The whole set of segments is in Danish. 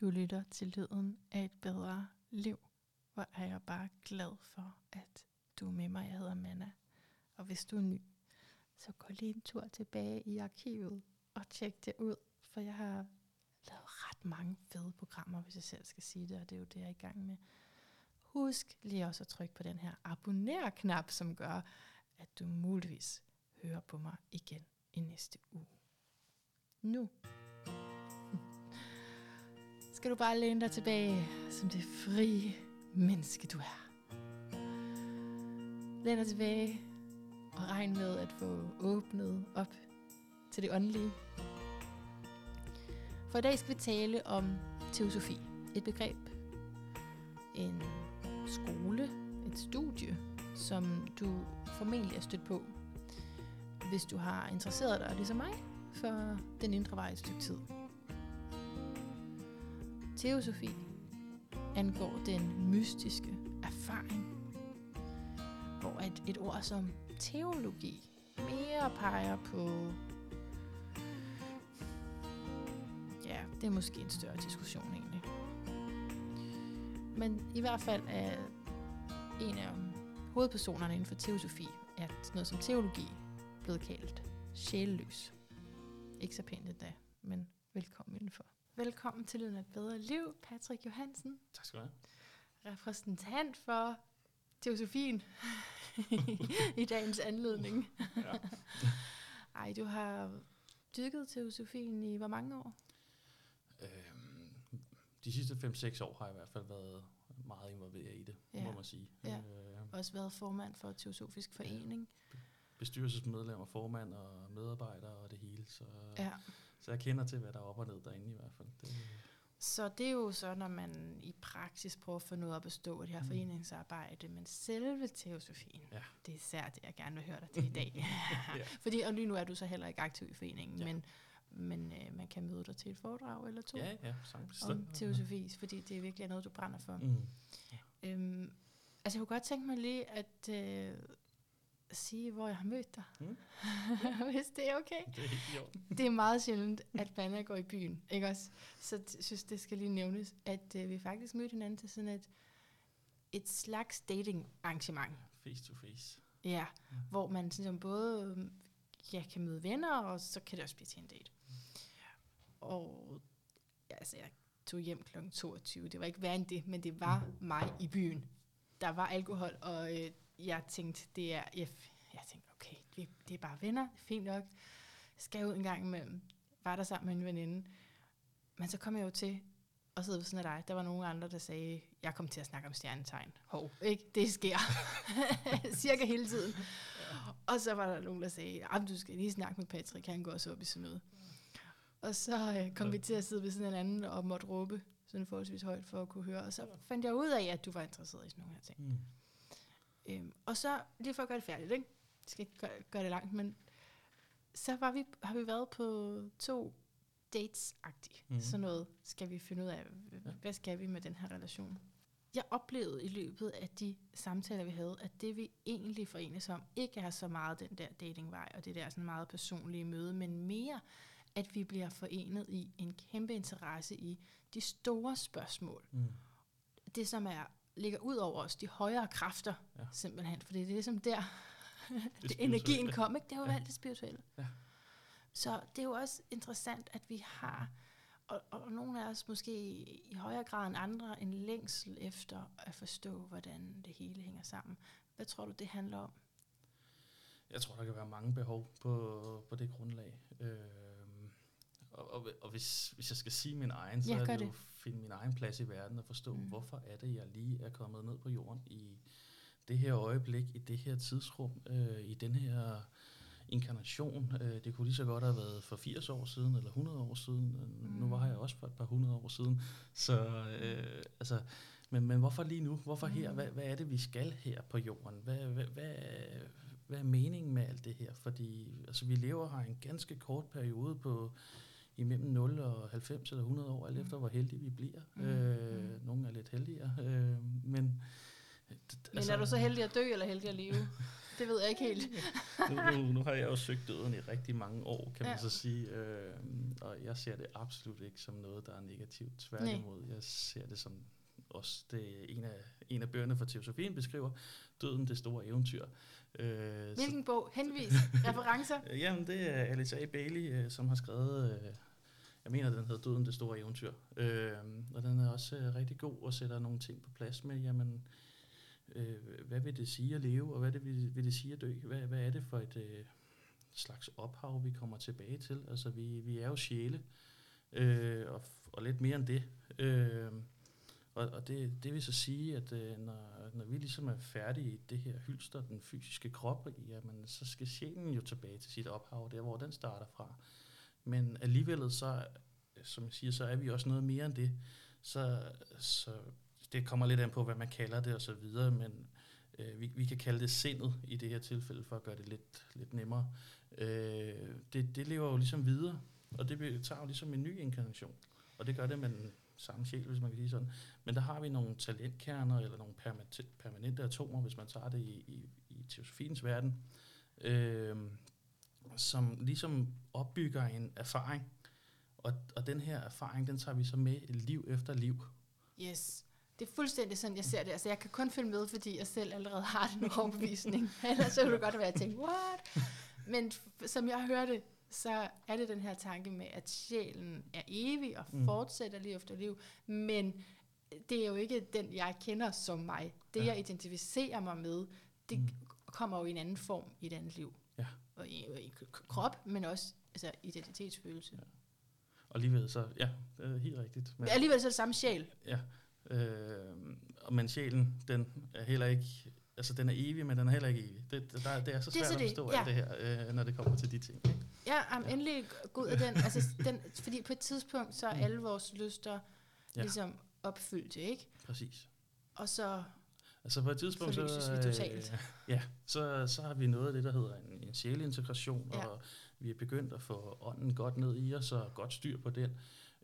Du lytter til lyden af et bedre liv. Hvor er jeg bare glad for, at du er med mig. Jeg hedder Manna. Og hvis du er ny, så gå lige en tur tilbage i arkivet og tjek det ud. For jeg har lavet ret mange fede programmer, hvis jeg selv skal sige det, og det er jo det, jeg er i gang med. Husk lige også at trykke på den her abonner-knap, som gør, at du muligvis hører på mig igen i næste uge. Nu skal du bare læne dig tilbage som det frie menneske, du er. Læn dig tilbage og regn med at få åbnet op til det åndelige. For i dag skal vi tale om teosofi. Et begreb, en skole, et studie, som du formentlig er stødt på, hvis du har interesseret dig, ligesom mig, for den indre vej et stykke tid. Teosofi angår den mystiske erfaring, hvor et, et ord som teologi mere peger på ja, det er måske en større diskussion egentlig. Men i hvert fald er en af hovedpersonerne inden for teosofi, er noget som teologi blevet kaldt sjælløs. Ikke så pænt endda, men velkommen indenfor. Velkommen til Lyden af et bedre liv, Patrick Johansen. Tak skal du have. Repræsentant for teosofien i dagens anledning. ja. Ej, du har dykket teosofien i hvor mange år? Øhm, de sidste 5-6 år har jeg i hvert fald været meget involveret i det, ja. må man sige. Ja. Øh, Også været formand for Teosofisk Forening. Ja bestyrelsesmedlemmer, formand og medarbejdere og det hele. Så, ja. Så jeg kender til, hvad der er op og ned derinde i hvert fald. Det, så det er jo så, når man i praksis prøver at få noget op at stå, det her mm. foreningsarbejde, men selve teosofien, ja. det er især det, jeg gerne vil høre dig til i dag. ja. Fordi, og lige nu er du så heller ikke aktiv i foreningen, ja. men, men øh, man kan møde dig til et foredrag eller to ja, ja, om teosofi, fordi det er virkelig noget, du brænder for. Mm. Ja. Øhm, altså jeg kunne godt tænke mig lige, at... Øh, sige, hvor jeg har mødt dig. Mm. Hvis det er okay. Det er, det er meget sjældent, at Banna går i byen. Ikke også? Så jeg synes, det skal lige nævnes, at uh, vi faktisk mødte hinanden til sådan et, et slags dating arrangement. Face to face. Ja, mm. hvor man sådan, både ja, kan møde venner, og så kan det også blive til en date. Mm. Og ja, altså, jeg tog hjem kl. 22. Det var ikke værre end det, men det var mig i byen. Der var alkohol, og øh, jeg tænkte, det er, jeg, jeg tænkte, okay, det, det er bare venner, det er fint nok. Jeg skal ud en gang imellem, var der sammen med en veninde. Men så kom jeg jo til at sidde ved sådan af dig. Der var nogle andre, der sagde, jeg kom til at snakke om stjernetegn. Hov, ikke? Det sker. Cirka hele tiden. Og så var der nogen, der sagde, du skal lige snakke med Patrick, han går også op i sådan noget. Og så øh, kom vi til at sidde ved sådan en anden og måtte råbe sådan forholdsvis højt for at kunne høre. Og så fandt jeg ud af, at du var interesseret i sådan nogle her ting. Mm. Øhm, og så, lige for at gøre det færdigt, ikke? Jeg skal ikke gøre, gøre det langt, men så var vi, har vi været på to dates-agtigt. Mm. Sådan noget skal vi finde ud af, hvad skal vi med den her relation. Jeg oplevede i løbet af de samtaler, vi havde, at det vi egentlig forenes om, ikke er så meget den der datingvej, og det der sådan meget personlige møde, men mere, at vi bliver forenet i en kæmpe interesse i de store spørgsmål. Mm. Det, som er ligger ud over os, de højere kræfter, ja. simpelthen. For det er ligesom der, det det energien kom, ikke? Det er jo ja. alt det spirituelle. Ja. Så det er jo også interessant, at vi har, og, og nogle af os måske i højere grad end andre, en længsel efter at forstå, hvordan det hele hænger sammen. Hvad tror du, det handler om? Jeg tror, der kan være mange behov på, på det grundlag. Øh, og, og, og hvis, hvis jeg skal sige min egen, så ja, er det, det jo finde min egen plads i verden og forstå, mm. hvorfor er det, jeg lige er kommet ned på jorden i det her øjeblik, i det her tidsrum, øh, i den her inkarnation. Øh, det kunne lige så godt have været for 80 år siden, eller 100 år siden. Mm. Nu var jeg også for et par hundrede år siden. Så, øh, altså, men, men hvorfor lige nu? Hvorfor her? Mm. Hvad, hvad er det, vi skal her på jorden? Hvad, hvad, hvad, hvad er meningen med alt det her? Fordi altså, vi lever her en ganske kort periode på imellem 0 og 90 eller 100 år, alt efter hvor heldige vi bliver. Mm. Øh, mm. nogle er lidt heldigere, øh, men... Men altså, er du så heldig at dø, eller heldig at leve? Det ved jeg ikke helt. nu, nu, nu har jeg jo søgt døden i rigtig mange år, kan man ja. så sige. Øh, og jeg ser det absolut ikke som noget, der er negativt. Tværtimod, jeg ser det som også det en af, en af bøgerne fra Teosofien beskriver, Døden, det store eventyr. Øh, Hvilken så, bog? Henvis? Referencer? Jamen, det er Alice A. Bailey, øh, som har skrevet, øh, jeg mener, den hedder Døden, det store eventyr. Øh, og den er også øh, rigtig god og sætter nogle ting på plads med, jamen, øh, hvad vil det sige at leve, og hvad det vil, vil det sige at dø? Hvad, hvad er det for et øh, slags ophav, vi kommer tilbage til? Altså, vi, vi er jo sjæle, øh, og, og lidt mere end det. Øh, og, og det, det vil så sige, at øh, når, når vi ligesom er færdige i det her hylster, den fysiske krop, jamen, så skal sjælen jo tilbage til sit ophav, der hvor den starter fra. Men alligevel så, som jeg siger, så er vi også noget mere end det. Så, så det kommer lidt an på, hvad man kalder det og så videre, men øh, vi, vi kan kalde det sindet i det her tilfælde, for at gøre det lidt, lidt nemmere. Øh, det, det lever jo ligesom videre, og det tager jo ligesom en ny inkarnation. Og det gør det med den samme sjæl, hvis man kan sige sådan. Men der har vi nogle talentkerner, eller nogle permanente atomer, hvis man tager det i, i, i teosofiens verden, øh, som ligesom opbygger en erfaring. Og, og den her erfaring, den tager vi så med liv efter liv. Yes. Det er fuldstændig sådan, jeg ser det. Altså, jeg kan kun følge med, fordi jeg selv allerede har den overbevisning. Ellers så kunne det godt være, at jeg tænkte, what? Men som jeg hørte, så er det den her tanke med, at sjælen er evig og mm. fortsætter liv efter liv, men det er jo ikke den, jeg kender som mig. Det, ja. jeg identificerer mig med, det mm. kommer jo i en anden form i et andet liv. Ja. Og i, i krop, men også altså, identitetsfølelse. Ja. Og alligevel så, ja, det helt rigtigt. Men alligevel så er det samme sjæl. Ja, øh, men sjælen, den er heller ikke, altså den er evig, men den er heller ikke evig. Det, der, det er så svært det er så det. at forstå ja. alt det her, øh, når det kommer til de ting. Ikke? Ja, am, endelig gå ud af den. Altså, den. Fordi på et tidspunkt, så er mm. alle vores lyster ja. ligesom opfyldte, ikke? Præcis. Og så Altså på et tidspunkt, så, vi totalt. Øh, ja, så, så har vi noget af det, der hedder en, en sjæleintegration, ja. og vi er begyndt at få ånden godt ned i os, og godt styr på den.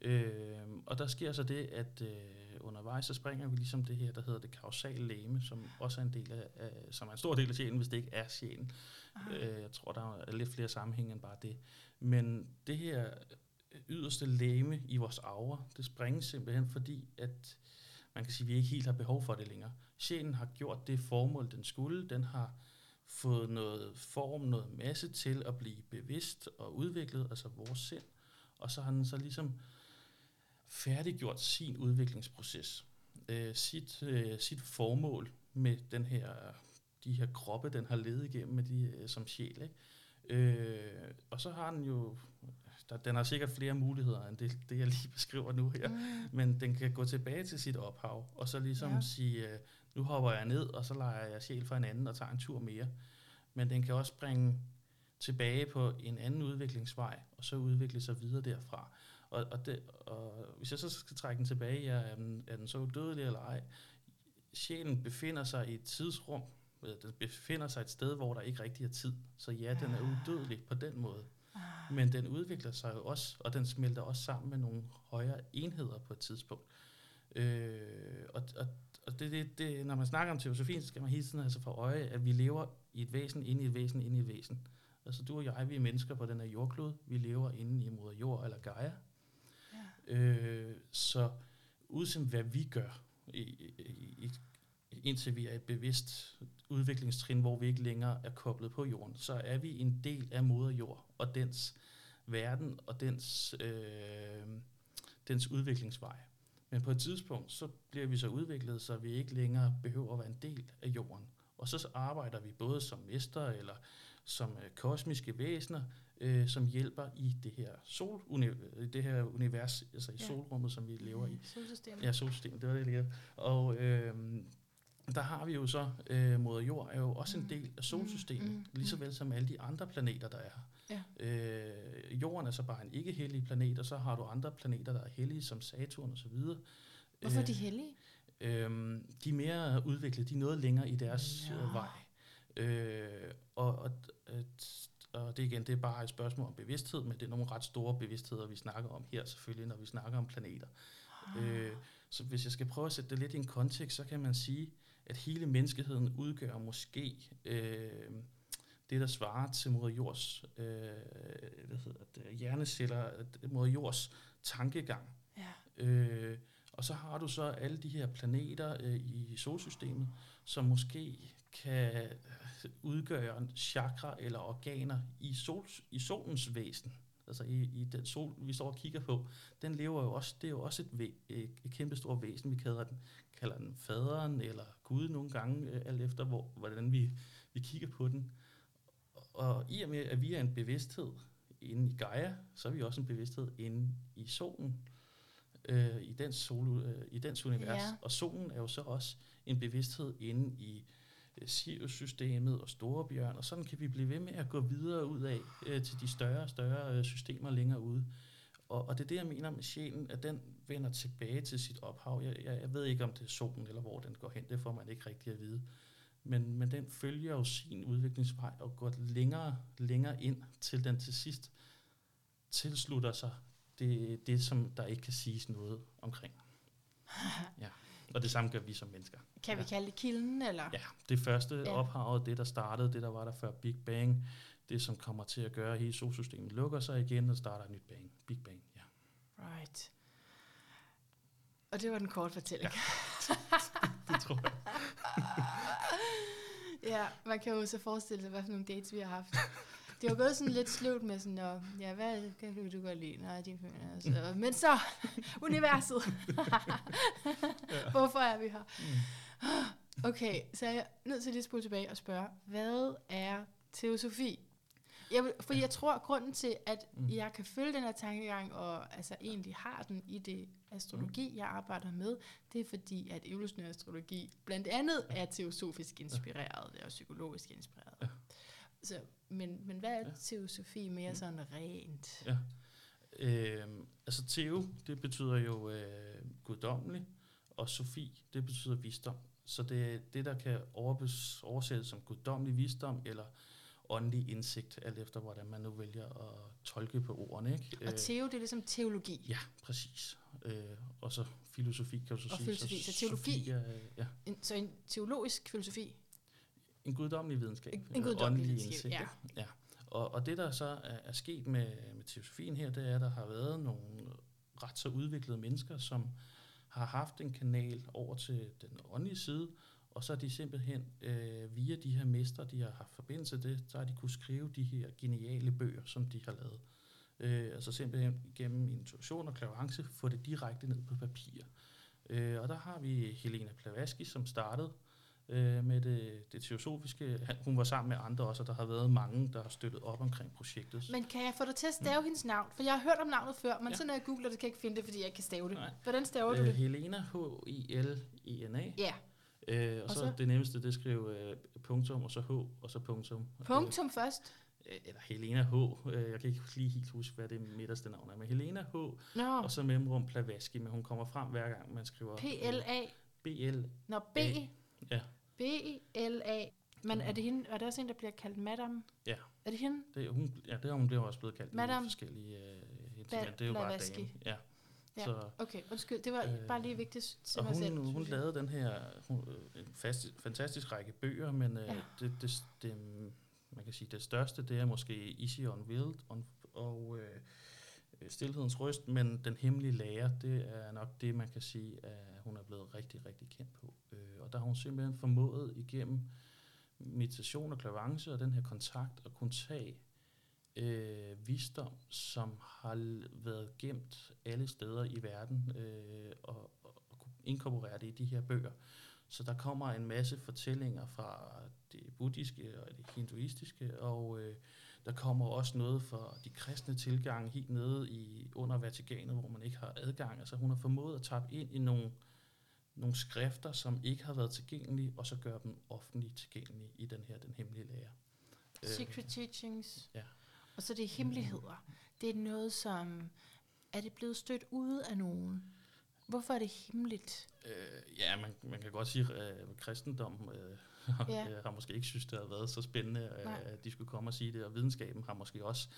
Øh, og der sker så det, at øh, undervejs så springer vi ligesom det her, der hedder det kausale læme, som også er en del af, af som er en stor del af sjælen, hvis det ikke er sjælen. Øh, jeg tror, der er lidt flere sammenhænge end bare det. Men det her yderste læme i vores aura, det springes simpelthen fordi, at man kan sige, at vi ikke helt har behov for det længere. Sjælen har gjort det formål, den skulle. Den har fået noget form, noget masse til at blive bevidst og udviklet, altså vores sind. Og så har den så ligesom færdiggjort sin udviklingsproces, øh, sit, øh, sit formål med den her, de her kroppe, den har levet igennem med de, øh, som sjæl. Ikke? Øh, og så har den jo, der, den har sikkert flere muligheder end det, det jeg lige beskriver nu her, mm. men den kan gå tilbage til sit ophav, og så ligesom ja. sige, øh, nu hopper jeg ned, og så leger jeg sjæl for en anden og tager en tur mere. Men den kan også bringe tilbage på en anden udviklingsvej, og så udvikle sig videre derfra. Og, og, det, og hvis jeg så skal trække den tilbage, ja, er, den, er den så udødelig eller ej? Sjælen befinder sig i et tidsrum, den befinder sig et sted, hvor der ikke rigtig er tid. Så ja, den er udødelig på den måde. Ah. Men den udvikler sig jo også, og den smelter også sammen med nogle højere enheder på et tidspunkt. Øh, og og, og det, det, det, når man snakker om teosofien, så skal man hele tiden altså for øje, at vi lever i et væsen, inde i et væsen, inde i et væsen. Altså du og jeg, vi er mennesker på den her jordklode. Vi lever inde i moder jord eller Gaia. Øh, så uanset hvad vi gør, i, i, i, indtil vi er et bevidst udviklingstrin, hvor vi ikke længere er koblet på jorden, så er vi en del af moder jord og dens verden og dens, øh, dens udviklingsvej. Men på et tidspunkt, så bliver vi så udviklet, så vi ikke længere behøver at være en del af jorden. Og så arbejder vi både som mester eller som øh, kosmiske væsener, øh, som hjælper i det her sol det her univers, altså i ja. solrummet, som vi lever i. Solsystemet. Ja, solsystemet, det var det lige. Og øh, der har vi jo så, øh, moder jord er jo også en mm. del af solsystemet, mm. lige så vel som alle de andre planeter, der er. Ja. Øh, jorden er så bare en ikke hellig planet, og så har du andre planeter, der er hellige, som Saturn og så videre. Hvorfor er de hellige? Øh, de er mere udviklet, de er noget længere i deres ja. øh, vej. Øh, og, og, og det igen, det er bare et spørgsmål om bevidsthed, men det er nogle ret store bevidstheder, vi snakker om her selvfølgelig, når vi snakker om planeter. Ah. Øh, så hvis jeg skal prøve at sætte det lidt i en kontekst, så kan man sige, at hele menneskeheden udgør måske øh, det, der svarer til moder jords, øh, hvad hedder det, hjerneceller, moder jords tankegang. Ja. Øh, og så har du så alle de her planeter øh, i solsystemet, som måske kan udgøre chakra eller organer i, sol, i solens væsen. Altså i, i den sol, vi står og kigger på, den lever jo også, det er jo også et, væ, et, et kæmpe stort væsen. Vi kalder den, kalder den faderen eller Gud nogle gange, øh, alt efter hvor, hvordan vi, vi kigger på den. Og i og med, at vi er en bevidsthed inde i Gaia, så er vi også en bevidsthed inde i solen, øh, i, dens sol, øh, i dens univers. Ja. Og solen er jo så også en bevidsthed inde i Sirius-systemet og Storebjørn, og sådan kan vi blive ved med at gå videre ud af øh, til de større og større øh, systemer længere ude. Og, og det er det, jeg mener med sjælen, at den vender tilbage til sit ophav. Jeg, jeg, jeg ved ikke, om det er solen, eller hvor den går hen. Det får man ikke rigtig at vide. Men, men den følger jo sin udviklingsvej og går længere, længere ind, til den til sidst tilslutter sig det, det, som der ikke kan siges noget omkring. Ja. Og det samme gør vi som mennesker. Kan vi ja. kalde det kilden, eller? Ja, det første ja. ophavet, det der startede, det der var der før Big Bang, det som kommer til at gøre, at hele solsystemet lukker sig igen og starter et nyt bang. Big Bang, ja. Right. Og det var den korte fortælling. Ja. det tror jeg. ja, man kan jo så forestille sig, hvad for nogle dates vi har haft. Det var gået sådan lidt sløvt med sådan, og, ja, hvad kan du godt lide? Nej, de føler, altså. Men så, universet. Hvorfor er vi her? Mm. Okay, så jeg er nødt til lige at spole tilbage og spørge, hvad er teosofi? Jeg, vil, for jeg tror, at grunden til, at mm. jeg kan følge den her tankegang, og altså egentlig har den i det astrologi, mm. jeg arbejder med, det er fordi, at evolutionær astrologi blandt andet er teosofisk inspireret, og psykologisk inspireret. Så, men, men hvad er ja. teosofi mere mm. sådan rent? Ja. Øh, altså teo, det betyder jo øh, guddommelig, og sofi, det betyder visdom. Så det er det, der kan oversættes som guddommelig visdom, eller åndelig indsigt, alt efter hvordan man nu vælger at tolke på ordene. Ikke? Og teo, det er ligesom teologi? Ja, præcis. Øh, og så filosofi, kan du så og sige. filosofi, så, så teologi, er, ja. en, så en teologisk filosofi? En guddommelig videnskab. En, en guddommelig videnskab, ja. ja. Og, og det, der så er, er sket med, med teosofien her, det er, at der har været nogle ret så udviklede mennesker, som har haft en kanal over til den åndelige side, og så er de simpelthen øh, via de her mestre, de har haft forbindelse til, så har de kunne skrive de her geniale bøger, som de har lavet. Øh, altså simpelthen gennem intuition og klarance få det direkte ned på papir. Øh, og der har vi Helena Blavatsky, som startede øh, med det, det teosofiske. Hun var sammen med andre også, og der har været mange, der har støttet op omkring projektet. Men kan jeg få dig til at stave mm. hendes navn? For jeg har hørt om navnet før, men ja. så når jeg googler det, kan jeg ikke finde det, fordi jeg ikke kan stave det. Nej. Hvordan staver øh, du det? Helena, H-I-L-E-N-A. Ja. Øh, og, og så, så det nemmeste, det skrive øh, punktum, og så H, og så punktum. Punktum øh, først? Eller Helena H. Øh, jeg kan ikke lige helt huske, hvad det midterste navn er, men Helena H. No. Og så mellemrum Plavaski, men hun kommer frem hver gang, man skriver... P-L-A? B-L... Nå, B? Ja. B-L-A. Men er det, hende, er det også en, der bliver kaldt Madame? Ja. Er det hende? Det, hun, ja, det er hun bliver også blevet kaldt Madame. i forskellige uh, det er jo bare dame. Ja. Ja, så, okay, undskyld, det var øh, bare lige vigtigt til mig hun, selv. Hun lavede den her hun, en fast, fantastisk række bøger, men øh, ja. det, det, det, man kan sige, det største, det er måske Easy on Wild on, og øh, Øh, stilhedens Røst, men Den Hemmelige Lærer, det er nok det, man kan sige, at hun er blevet rigtig, rigtig kendt på. Øh, og der har hun simpelthen formået igennem meditation og klavance og den her kontakt at kunne tage øh, visdom, som har været gemt alle steder i verden, øh, og, og, og inkorporere det i de her bøger. Så der kommer en masse fortællinger fra det buddhiske og det hinduistiske, og øh, der kommer også noget fra de kristne tilgange helt nede i under Vatikanet, hvor man ikke har adgang. Altså hun har formået at tappe ind i nogle, nogle skrifter, som ikke har været tilgængelige, og så gøre dem offentligt tilgængelige i den her, den hemmelige lære. Secret øh, teachings. Ja. Og så det er hemmeligheder. Det er noget, som... Er det blevet stødt ud af nogen? Hvorfor er det hemmeligt? Øh, ja, man, man kan godt sige, at øh, kristendom øh, ja. har måske ikke synes, det har været så spændende, øh, at de skulle komme og sige det, og videnskaben har måske også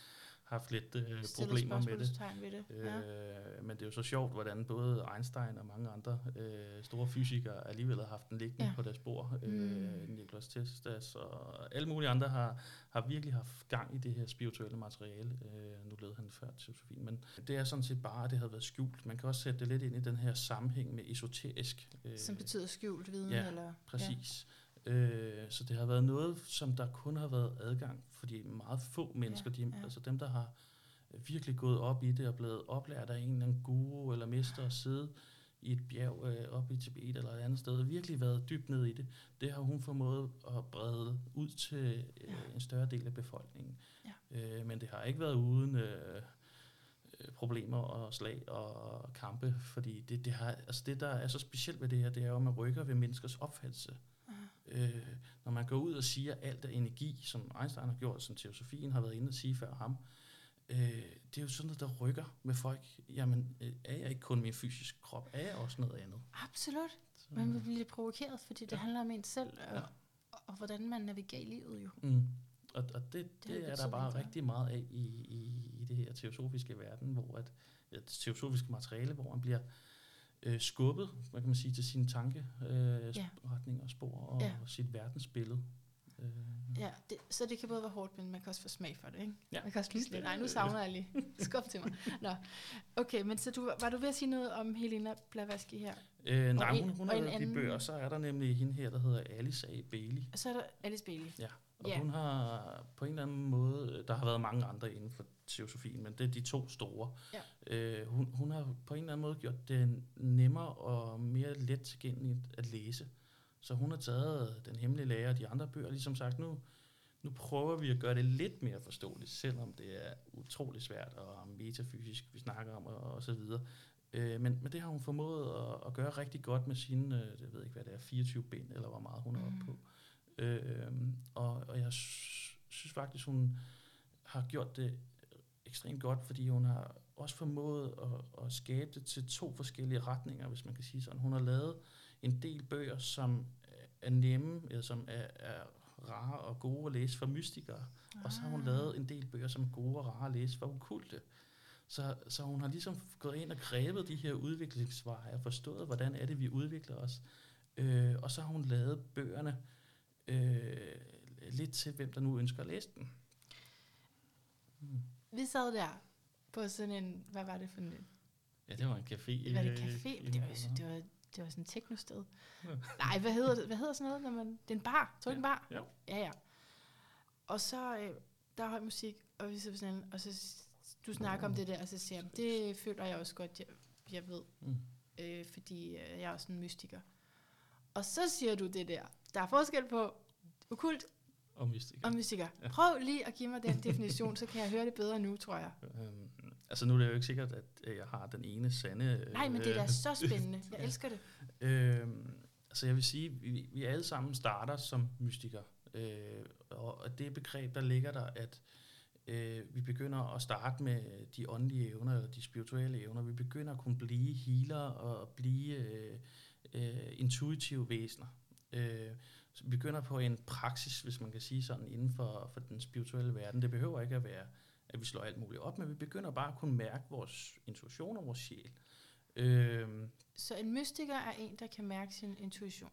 haft lidt øh, problemer med det. Ved det. Ja. Øh, men det er jo så sjovt, hvordan både Einstein og mange andre øh, store fysikere alligevel har haft den liggende ja. på deres bord. Øh, mm. Niklas Testas og alle mulige andre har, har virkelig haft gang i det her spirituelle materiale. Øh, nu led han før Josefine, men det er sådan set bare, at det havde været skjult. Man kan også sætte det lidt ind i den her sammenhæng med esoterisk. Øh, Som betyder skjult viden? Ja, eller? præcis. Ja. Øh, så det har været noget, som der kun har været adgang for de meget få mennesker, ja, de, ja. altså dem, der har virkelig gået op i det og blevet oplært af en eller anden guru eller mester at sidde i et bjerg øh, oppe i Tibet eller et andet sted, og virkelig været dybt ned i det, det har hun formået at brede ud til øh, ja. en større del af befolkningen. Ja. Øh, men det har ikke været uden øh, øh problemer og slag og kampe, fordi det, det, har, altså det, der er så specielt ved det her, det er jo, at man rykker ved menneskers opfattelse. Øh, når man går ud og siger alt af energi, som Einstein har gjort, som teosofien har været inde og sige før ham, øh, det er jo sådan noget, der rykker med folk. Jamen, øh, er jeg ikke kun min fysiske krop? Er jeg også noget andet? Absolut. Så. Man vil blive provokeret, fordi det ja. handler om en selv, og, ja. og, og hvordan man navigerer i livet jo. Mm. Og, og det, det, det er der bare rigtig meget af i, i, i det her teosofiske verden, hvor at, ja, det teosofiske materiale, hvor man bliver øh, skubbet, hvad kan man sige, til sine tanke, øh, og spor og, ja. sit verdensbillede. Øh. Ja, det, så det kan både være hårdt, men man kan også få smag for det, ikke? Ja. Man kan også blive nej, nu savner jeg lige. Skub til mig. Nå. Okay, men så du, var du ved at sige noget om Helena Blavatsky her? Øh, nej, hun, hun har de bøger, så er der nemlig hende her, der hedder Alice A. Bailey. Og så er der Alice Bailey. Ja, og yeah. hun har på en eller anden måde, der har været mange andre inden for teosofien, men det er de to store. Ja. Øh, hun, hun har på en eller anden måde gjort det nemmere og mere let tilgængeligt at læse. Så hun har taget den hemmelige lærer og de andre bøger, ligesom sagt, nu, nu prøver vi at gøre det lidt mere forståeligt, selvom det er utrolig svært og metafysisk, vi snakker om og, og så videre. Øh, men, men det har hun formået at, at gøre rigtig godt med sine, øh, jeg ved ikke hvad det er, 24 ben, eller hvor meget hun er mm. oppe på. Øh, og, og jeg synes faktisk, hun har gjort det ekstremt godt, fordi hun har også formået at, at skabe det til to forskellige retninger, hvis man kan sige sådan. Hun har lavet en del bøger, som er nemme, eller som er, er rare og gode at læse for mystikere. Ah. Og så har hun lavet en del bøger, som er gode og rare at læse for okulte. Så, så hun har ligesom gået ind og grebet de her udviklingsveje og forstået, hvordan er det, vi udvikler os. Øh, og så har hun lavet bøgerne øh, lidt til, hvem der nu ønsker at læse den. Hmm. Vi sad der på sådan en, hvad var det for en? Ja, det var en café. Var det café? I, det, var, det, var, det var sådan et teknosted. Ja. Nej, hvad hedder det? Hvad hedder sådan noget, når man... Det er en bar. Tror du ja. en bar? Ja. Ja, ja. Og så, øh, der er høj musik, og vi sidder sådan, og så du snakker om det der, og så siger jeg, det føler jeg også godt, jeg, jeg ved. Mm. Øh, fordi øh, jeg er også en mystiker. Og så siger du det der. Der er forskel på okult og mystiker. Og mystiker. Ja. Prøv lige at give mig den definition, så kan jeg høre det bedre nu, tror jeg. Øhm, altså nu er det jo ikke sikkert, at jeg har den ene sande... Nej, men det er da øh, så spændende. Jeg elsker det. Øhm, altså jeg vil sige, vi, vi alle sammen starter som mystikere. Øh, og det begreb, der ligger der, at øh, vi begynder at starte med de åndelige evner, eller de spirituelle evner. Vi begynder at kunne blive healer og blive øh, øh, intuitive væsener. Øh, begynder på en praksis, hvis man kan sige sådan, inden for, for den spirituelle verden. Det behøver ikke at være, at vi slår alt muligt op, men vi begynder bare at kunne mærke vores intuition og vores sjæl. Øhm, så en mystiker er en, der kan mærke sin intuition?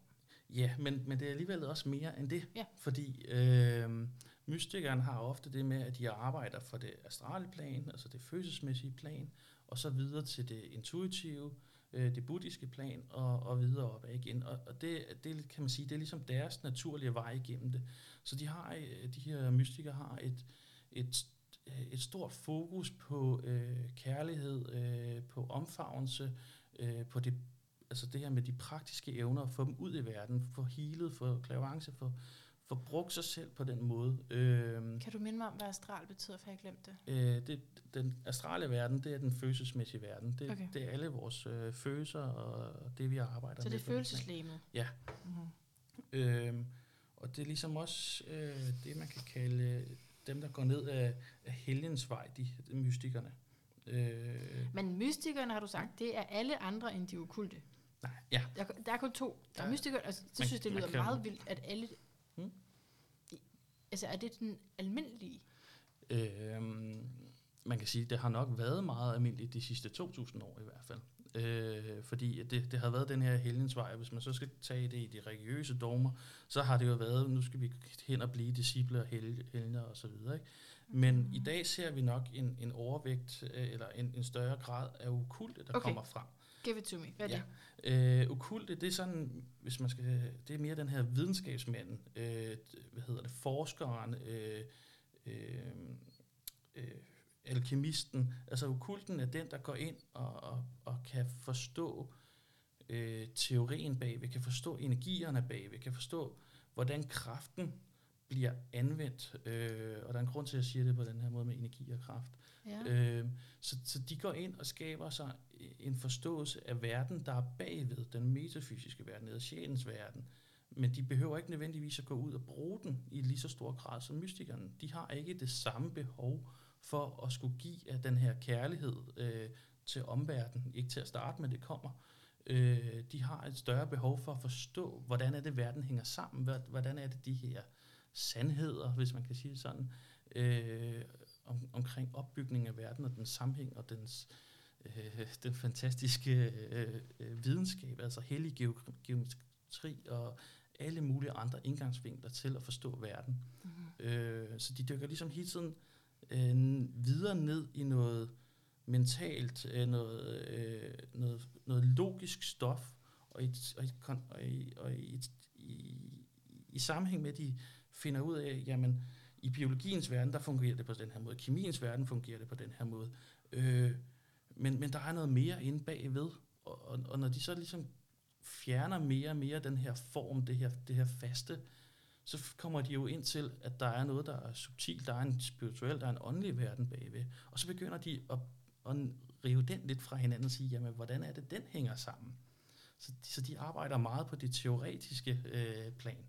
Ja, men, men det er alligevel også mere end det. Ja. Fordi øh, mystikeren har ofte det med, at de arbejder for det astrale plan, altså det følelsesmæssige plan, og så videre til det intuitive, øh, det buddhiske plan og, og videre op igen. Og, og det, det kan man sige, det er ligesom deres naturlige vej igennem det. Så de har, øh, de her mystikere har et, et, øh, et stort fokus på øh, kærlighed, øh, på omfavnelse, øh, på det, altså det her med de praktiske evner, at få dem ud i verden, få healet, få klavance, få få brugt sig selv på den måde. Øh, kan du minde mig om, hvad astral betyder, for jeg glemte det? Øh, det den astrale verden, det er den følelsesmæssige verden. Det, okay. det er alle vores øh, følelser og det, vi arbejder med. Så det er følelseslæmet? Ja. Mm-hmm. Øh, og det er ligesom også øh, det, man kan kalde dem, der går ned af, af helgens vej, de, de mystikerne. Øh, Men mystikerne, har du sagt, det er alle andre end de okulte? Nej, ja. Der, der er kun to. Der er mystikere, altså, det man, synes, det lyder meget vildt, at alle? Altså, er det den almindelige? Øhm, man kan sige, det har nok været meget almindeligt de sidste 2.000 år i hvert fald. Øh, fordi det, det har været den her helgensvej, hvis man så skal tage det i de religiøse dogmer, så har det jo været, nu skal vi hen og blive disciple og helgener og så videre. Ikke? Men mm. i dag ser vi nok en, en overvægt, øh, eller en, en større grad af okulte, der okay. kommer frem. Give it to me. Hvad er ja. det? Øh, okulte, det er sådan, hvis man skal, det er mere den her videnskabsmanden, øh, hvad hedder det, forskeren, øh, øh, øh, alkemisten. Altså okulten er den, der går ind og, og, og kan forstå øh, teorien bagved, kan forstå energierne bagved, kan forstå, hvordan kraften bliver anvendt. Øh, og der er en grund til, at jeg siger det på den her måde med energi og kraft. Ja. Øh, så, så de går ind og skaber sig øh, en forståelse af verden, der er bagved den metafysiske verden, eller sjælens verden. Men de behøver ikke nødvendigvis at gå ud og bruge den i lige så stor grad som mystikerne. De har ikke det samme behov for at skulle give af den her kærlighed øh, til omverdenen. Ikke til at starte med, det kommer. Øh, de har et større behov for at forstå, hvordan er det, verden hænger sammen. Hvordan er det, de her sandheder, hvis man kan sige det sådan, øh, om, omkring opbygningen af verden og den sammenhæng og dens, øh, den fantastiske øh, øh, videnskab, altså hellig geometri og alle mulige andre indgangsvinkler til at forstå verden. Mm-hmm. Øh, så de dykker ligesom hele tiden øh, videre ned i noget mentalt, øh, noget, øh, noget, noget logisk stof, og i, og i, og i, og i, i, i sammenhæng med, at de finder ud af, jamen, i biologiens verden, der fungerer det på den her måde, i kemiens verden fungerer det på den her måde, øh, men, men der er noget mere inde bagved, og, og, og når de så ligesom fjerner mere og mere den her form, det her, det her faste, så kommer de jo ind til, at der er noget, der er subtilt, der er en spirituel, der er en åndelig verden bagved. Og så begynder de at, at rive den lidt fra hinanden og sige, jamen, hvordan er det, den hænger sammen? Så, så de arbejder meget på det teoretiske øh, plan.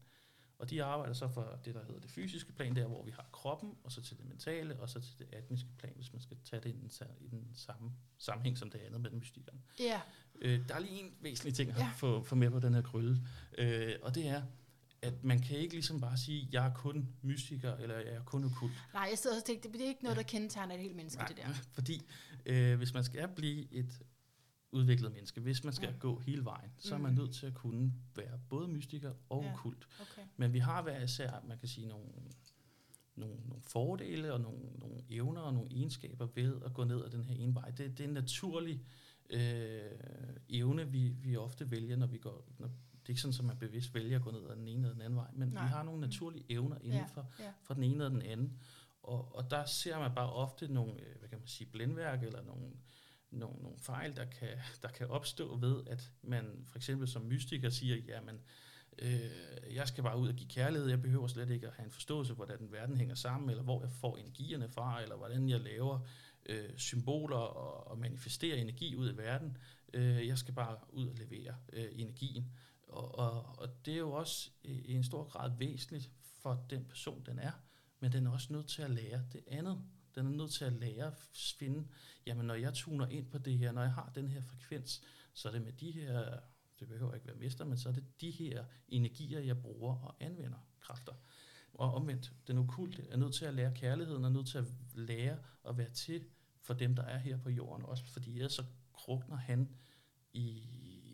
Og de arbejder så for det, der hedder det fysiske plan, der hvor vi har kroppen, og så til det mentale, og så til det atmiske plan, hvis man skal tage det i den, i den samme sammenhæng som det andet med den mystikeren. Ja. Øh, der er lige en væsentlig ting at ja. få, få med på den her krølle, øh, og det er, at man kan ikke ligesom bare sige, jeg er kun mystiker, eller jeg er kun okult. Nej, jeg sidder og tænker, det er ikke noget, der kendetegner et helt menneske, Nej, det der. fordi øh, hvis man skal blive et udviklet menneske, hvis man skal ja. gå hele vejen, så er man mm. nødt til at kunne være både mystiker og ja. okult. Okay. Men vi har hver især, man kan sige, nogle, nogle, nogle fordele og nogle, nogle evner og nogle egenskaber ved at gå ned ad den her ene vej. Det, det er en naturlig øh, evne, vi, vi ofte vælger, når vi går, når, det er ikke sådan, at man bevidst vælger at gå ned ad den ene eller den anden vej, men Nej. vi har nogle naturlige evner inden ja, for, ja. for den ene og den anden. Og, og der ser man bare ofte nogle, øh, hvad kan man sige, blændværk eller nogle, nogle, nogle fejl, der kan, der kan opstå ved, at man for eksempel som mystiker siger, jamen, øh, jeg skal bare ud og give kærlighed, jeg behøver slet ikke at have en forståelse, hvordan den verden hænger sammen, eller hvor jeg får energierne fra, eller hvordan jeg laver øh, symboler og, og manifesterer energi ud i verden. Øh, jeg skal bare ud og levere øh, energien. Og, og, og det er jo også i en stor grad væsentligt for den person, den er, men den er også nødt til at lære det andet. Den er nødt til at lære at finde, jamen når jeg tuner ind på det her, når jeg har den her frekvens, så er det med de her, det behøver ikke være mester, men så er det de her energier, jeg bruger og anvender kræfter. Og omvendt, den okulte er nødt til at lære kærligheden, er nødt til at lære at være til for dem, der er her på jorden, også fordi ellers så krukner han i,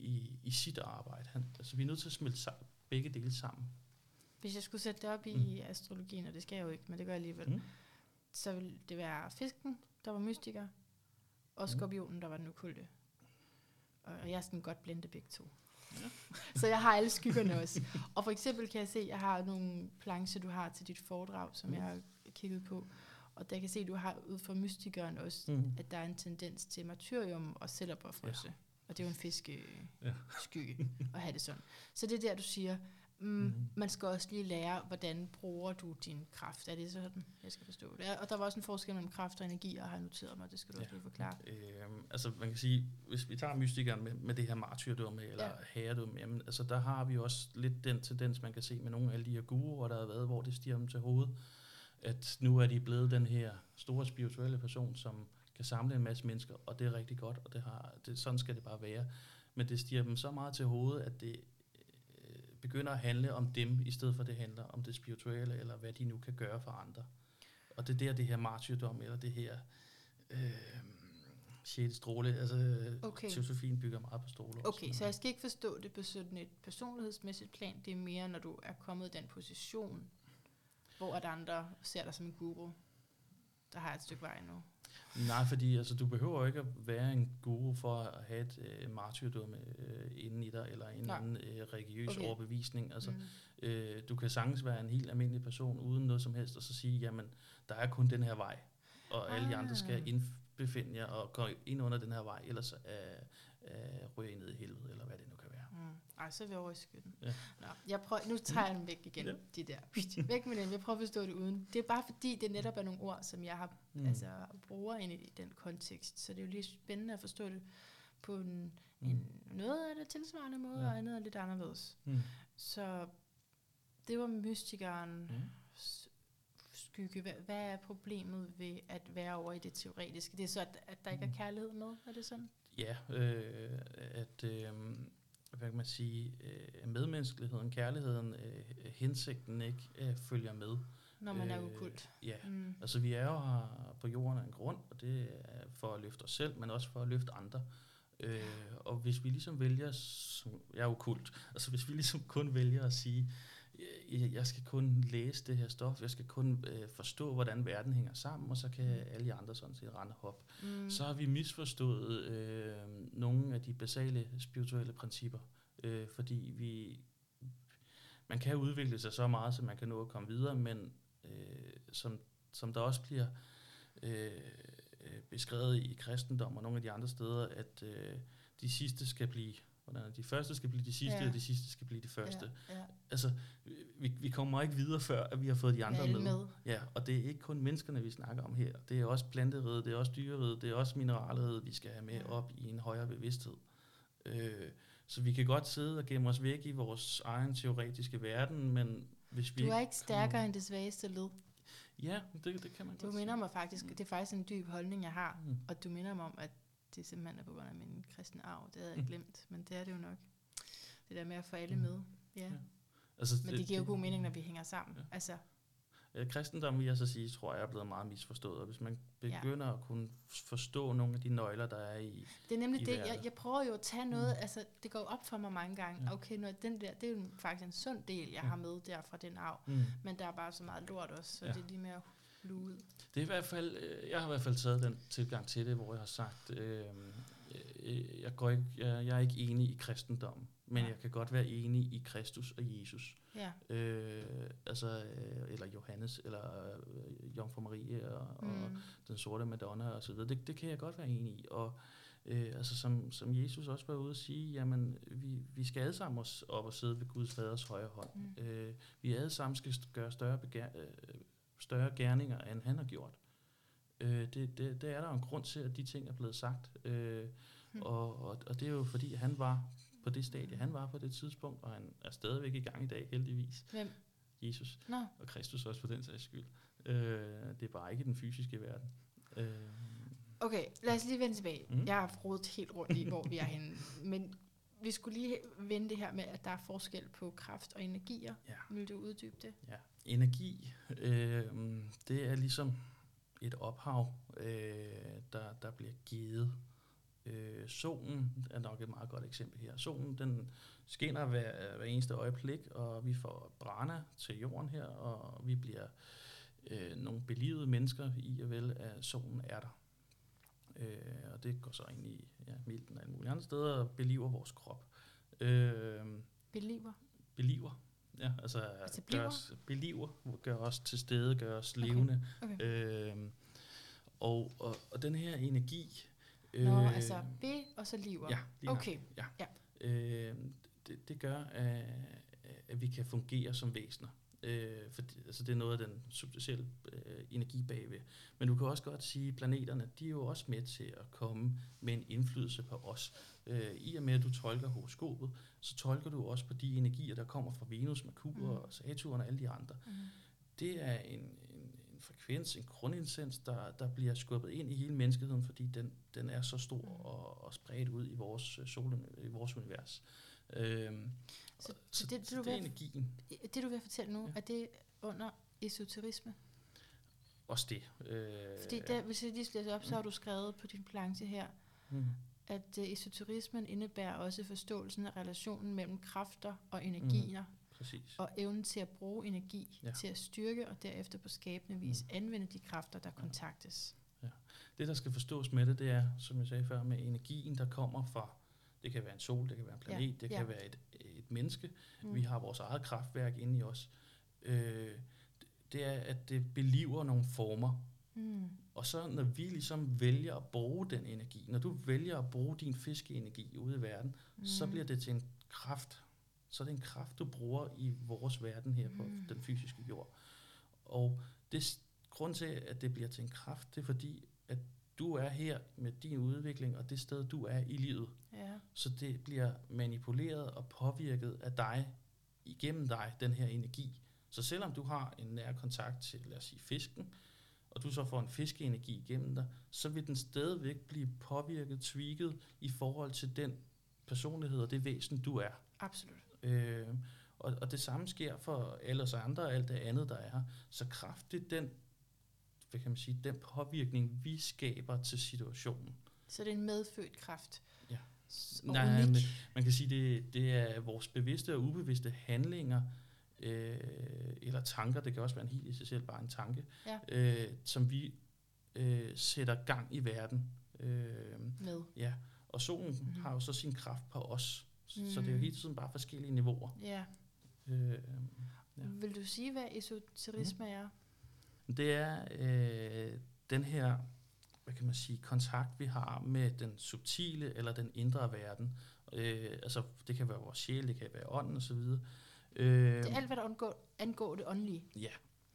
i, i sit arbejde. Han, altså, vi er nødt til at smelte sammen, begge dele sammen. Hvis jeg skulle sætte det op i mm. astrologien, og det skal jeg jo ikke, men det gør jeg alligevel, mm. Så vil det være fisken, der var mystiker, og mm. skorpionen, der var den okulte. Og jeg er sådan godt blende begge to. Ja. så jeg har alle skyggerne også. Og for eksempel kan jeg se, at jeg har nogle plancher, du har til dit foredrag, som mm. jeg har kigget på. Og der kan jeg se, at du har ud fra mystikeren også, mm. at der er en tendens til martyrium og selvopoffrelse. Ja. Og det er jo en fiskeskygge ja. at have det sådan. Så det er der, du siger, mm, mm. man skal også lige lære, hvordan bruger du din kraft. Er det sådan, jeg skal forstå det? Og der var også en forskel mellem kraft og energi, og har noteret mig, det skal du ja. også lige forklare. Øh, altså man kan sige, hvis vi tager mystikeren med, med det her martyrdumme, eller ja. herredum, jamen, altså der har vi også lidt den tendens, man kan se med nogle af de her guruer, der har været, hvor det stiger dem til hovedet, at nu er de blevet den her store spirituelle person, som kan samle en masse mennesker, og det er rigtig godt, og det har, det, sådan skal det bare være. Men det stiger dem så meget til hovedet, at det begynder at handle om dem, i stedet for det handler om det spirituelle, eller hvad de nu kan gøre for andre. Og det er der, det her martyrdom, eller det her Øh, 6. stråle. Altså, okay. teosofien bygger meget på stråler. Okay, så jeg skal ikke forstå det på sådan et personlighedsmæssigt plan. Det er mere, når du er kommet i den position, hvor at andre ser dig som en guru. Der har et stykke vej nu. Nej, fordi altså, du behøver ikke at være en guru for at have et øh, martyrdumme øh, inden i dig, eller en eller anden øh, religiøs okay. overbevisning. Altså, mm. øh, du kan sagtens være en helt almindelig person, uden noget som helst, og så sige, jamen, der er kun den her vej, og ah. alle de andre skal ah. indbefinde jer og gå ind under den her vej, ellers er, er ryge ned i helvede, eller hvad det nu. Ej, så er vi over i skytten. Ja. Nå, jeg prøver, nu tager jeg den væk igen, ja. de der. Væk med den, jeg prøver at forstå det uden. Det er bare fordi, det netop er nogle ord, som jeg har, mm. altså, bruger ind i den kontekst. Så det er jo lige spændende at forstå det på en, mm. en noget af det tilsvarende måde, ja. og andet er lidt anderledes. Mm. Så det var mystikeren mm. skygge. Hvad, hvad er problemet ved at være over i det teoretiske? Det er så, at, at der ikke er mm. kærlighed med? Er det sådan? Ja, øh, at... Øh, hvad kan man sige, øh, medmenneskeligheden, kærligheden, øh, hensigten ikke øh, følger med. Når man øh, er ukult. Ja, mm. altså vi er jo her på jorden af en grund, og det er for at løfte os selv, men også for at løfte andre. Øh, og hvis vi ligesom vælger, som, jeg er ukult, altså hvis vi ligesom kun vælger at sige, jeg skal kun læse det her stof, jeg skal kun øh, forstå, hvordan verden hænger sammen, og så kan mm. alle de andre sådan set rende hop. Mm. Så har vi misforstået øh, nogle af de basale spirituelle principper, øh, fordi vi man kan udvikle sig så meget, så man kan nå at komme videre, men øh, som, som der også bliver øh, beskrevet i kristendom og nogle af de andre steder, at øh, de sidste skal blive hvordan de første skal blive de sidste, ja. og de sidste skal blive de første. Ja, ja. Altså, vi, vi kommer ikke videre før, at vi har fået de andre med. med. Ja, og det er ikke kun menneskerne, vi snakker om her. Det er også planteriget, det er også dyreriget, det er også mineraleriget, vi skal have med ja. op i en højere bevidsthed. Øh, så vi kan godt sidde og gemme os væk i vores egen teoretiske verden, men hvis vi... Du er ikke stærkere kommer... end det svageste led. Ja, det, det kan man Du minder mig faktisk, det er faktisk en dyb holdning, jeg har, mm. og du minder mig om, at det simpelthen er på grund af min kristne arv. Det havde jeg mm. glemt, men det er det jo nok. Det der med at få alle mm. med. Ja. ja. Altså, men det, det giver jo god mening, når vi hænger sammen. Ja. Altså, kristendom, vil jeg så sige, tror jeg er blevet meget misforstået. Og hvis man begynder ja. at kunne forstå nogle af de nøgler, der er i Det er nemlig det, jeg, jeg prøver jo at tage noget, mm. altså det går op for mig mange gange, ja. okay, når den der, det er jo faktisk en sund del, jeg ja. har med der fra den arv, mm. men der er bare så meget lort også, så ja. det er lige mere at ud. Det er i hvert fald, øh, jeg har i hvert fald taget den tilgang til det, hvor jeg har sagt, øh, øh, jeg, går ikke, jeg, jeg er ikke enig i kristendommen, men ja. jeg kan godt være enig i Kristus og Jesus. Ja. Øh, altså, øh, eller Johannes, eller øh, Jomfru Marie, og, mm. og den sorte Madonna, og så videre. Det, det kan jeg godt være enig i. Og øh, altså, som, som Jesus også var ude at sige, jamen, vi, vi skal alle sammen os op og sidde ved Guds faders højre hånd. Mm. Øh, vi alle sammen skal gøre større, begær, øh, større gerninger, end han har gjort. Øh, det, det, det er der en grund til, at de ting er blevet sagt. Øh, mm. og, og, og det er jo fordi, han var på det stadie, han var på det tidspunkt, og han er stadigvæk i gang i dag, heldigvis. Hvem? Jesus. Nå. Og Kristus også for den sags skyld. Øh, det er bare ikke den fysiske verden. Øh. Okay, lad os lige vende tilbage. Mm. Jeg har rodet helt rundt i, hvor vi er henne. Men vi skulle lige vende det her med, at der er forskel på kraft og energier. Ja. Vil du uddybe det? Ja, energi, øh, det er ligesom et ophav, øh, der, der bliver givet Øh, solen er nok et meget godt eksempel her. Solen den skinner hver, hver eneste øjeblik, og vi får brænde til jorden her, og vi bliver øh, nogle belivede mennesker i og vel, at solen er der. Øh, og det går så ind i ja, milten og alle mulige andre steder og beliver vores krop. Øh, beliver? Beliver. Ja, altså, altså gør os, beliver, gør os til stede, gør os levende. Okay. Okay. Øh, og, og, og den her energi, Nå, øh, altså B og så liver. Ja, lige okay. Ja. ja. Øh, det, det gør, at, at vi kan fungere som væsener. Øh, for altså det er noget af den substantielle øh, energi bagved. Men du kan også godt sige, at planeterne de er jo også med til at komme med en indflydelse på os. Øh, I og med, at du tolker horoskopet, så tolker du også på de energier, der kommer fra Venus, Merkur mm. og Saturn og alle de andre. Mm. Det er en, en, frekvens, en grundintens, der, der bliver skubbet ind i hele menneskeheden, fordi den, den er så stor mm. og, og spredt ud i vores, øh, sol, i vores univers. Øhm, så, så, det, det, du det er energien. Det, du vil fortælle nu, ja. er det under esoterisme? også det. Øh, Fordi der, hvis jeg lige læser op, så har du skrevet på din planche her, mm. at uh, esoterismen indebærer også forståelsen af relationen mellem kræfter og energier, mm. Præcis. og evnen til at bruge energi ja. til at styrke og derefter på skabende vis mm. anvende de kræfter, der ja. kontaktes. Ja. Det, der skal forstås med det, det er, som jeg sagde før, med energien, der kommer fra, det kan være en sol, det kan være en planet, ja. det kan ja. være et menneske. Mm. Vi har vores eget kraftværk inde i os. Øh, det er, at det beliver nogle former. Mm. Og så når vi ligesom vælger at bruge den energi, når du vælger at bruge din fiskeenergi ude i verden, mm. så bliver det til en kraft. Så er det en kraft, du bruger i vores verden her på mm. den fysiske jord. Og det grund til, at det bliver til en kraft, det er fordi, at du er her med din udvikling, og det sted, du er i livet. Ja. Så det bliver manipuleret og påvirket af dig, igennem dig, den her energi. Så selvom du har en nær kontakt til, lad os sige, fisken, og du så får en fiskeenergi igennem dig, så vil den stadigvæk blive påvirket, tweaked i forhold til den personlighed og det væsen, du er. Absolut. Øh, og, og det samme sker for alle os andre og alt det andet, der er her. Så kraftigt den, hvad kan man sige, den påvirkning, vi skaber til situationen. Så det er en medfødt kraft. Ja. Nej, men man kan sige, det, det er vores bevidste og ubevidste handlinger, øh, eller tanker, det kan også være en helt i sig selv bare en tanke, ja. øh, som vi øh, sætter gang i verden. Øh, Med. Ja, og solen mm. har jo så sin kraft på os, mm. så det er jo hele tiden bare forskellige niveauer. Ja. Øh, ja. Vil du sige, hvad esoterisme mm. er? Det er øh, den her, hvad kan man sige, kontakt, vi har med den subtile eller den indre verden. Øh, altså, det kan være vores sjæl, det kan være ånden osv., Øh, det er alt, hvad der angår, angår det åndelige. Ja.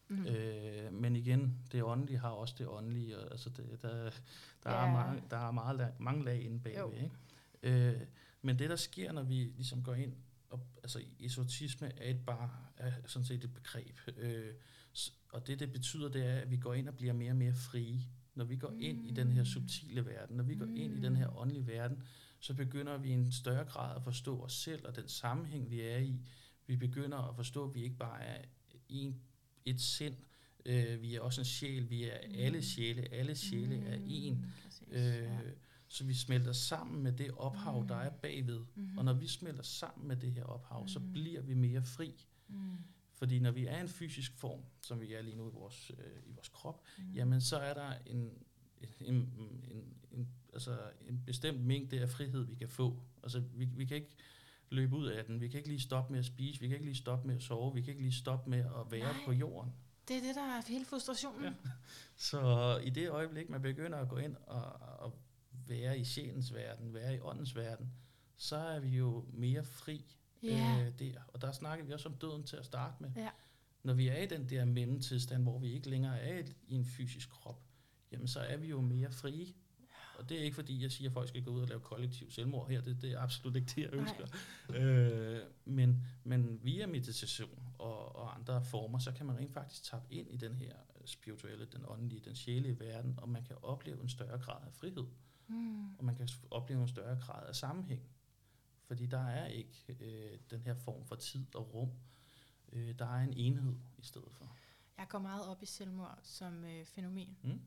Mm. Øh, men igen, det åndelige har også det åndelige. Og, altså det, der, der, ja. er mange, der er meget lag, mange lag inde bagved. Ikke? Øh, men det, der sker, når vi ligesom går ind, og, altså esotisme er et bare er sådan set et begreb. Øh, og det, det betyder, det er, at vi går ind og bliver mere og mere frie. Når vi går mm. ind i den her mm. subtile verden, når vi går mm. ind i den her mm. åndelige verden, så begynder vi i en større grad at forstå os selv og den sammenhæng, vi er i vi begynder at forstå, at vi ikke bare er en, et sind, øh, vi er også en sjæl, vi er mm. alle sjæle, alle sjæle mm. er en. øh, ja. Så vi smelter sammen med det ophav, mm. der er bagved. Mm. Og når vi smelter sammen med det her ophav, mm. så bliver vi mere fri. Mm. Fordi når vi er en fysisk form, som vi er lige nu i vores, øh, i vores krop, mm. jamen så er der en, en, en, en, en, altså en bestemt mængde af frihed, vi kan få. Altså vi, vi kan ikke løbe ud af den. Vi kan ikke lige stoppe med at spise, vi kan ikke lige stoppe med at sove, vi kan ikke lige stoppe med at være Nej, på jorden. Det er det, der er hele frustrationen. Ja. Så i det øjeblik, man begynder at gå ind og, og være i sjælens verden, være i åndens verden, så er vi jo mere fri ja. øh, der. Og der snakker vi også om døden til at starte med. Ja. Når vi er i den der mellemtilstand, hvor vi ikke længere er i en fysisk krop, jamen så er vi jo mere frie. Og det er ikke fordi, jeg siger, at folk skal gå ud og lave kollektiv selvmord her. Det, det er absolut ikke det, jeg ønsker. Øh, men, men via meditation og, og andre former, så kan man rent faktisk tappe ind i den her spirituelle, den åndelige, den sjælige verden, og man kan opleve en større grad af frihed. Mm. Og man kan opleve en større grad af sammenhæng. Fordi der er ikke øh, den her form for tid og rum. Øh, der er en enhed i stedet for. Jeg går meget op i selvmord som øh, fænomen. Mm.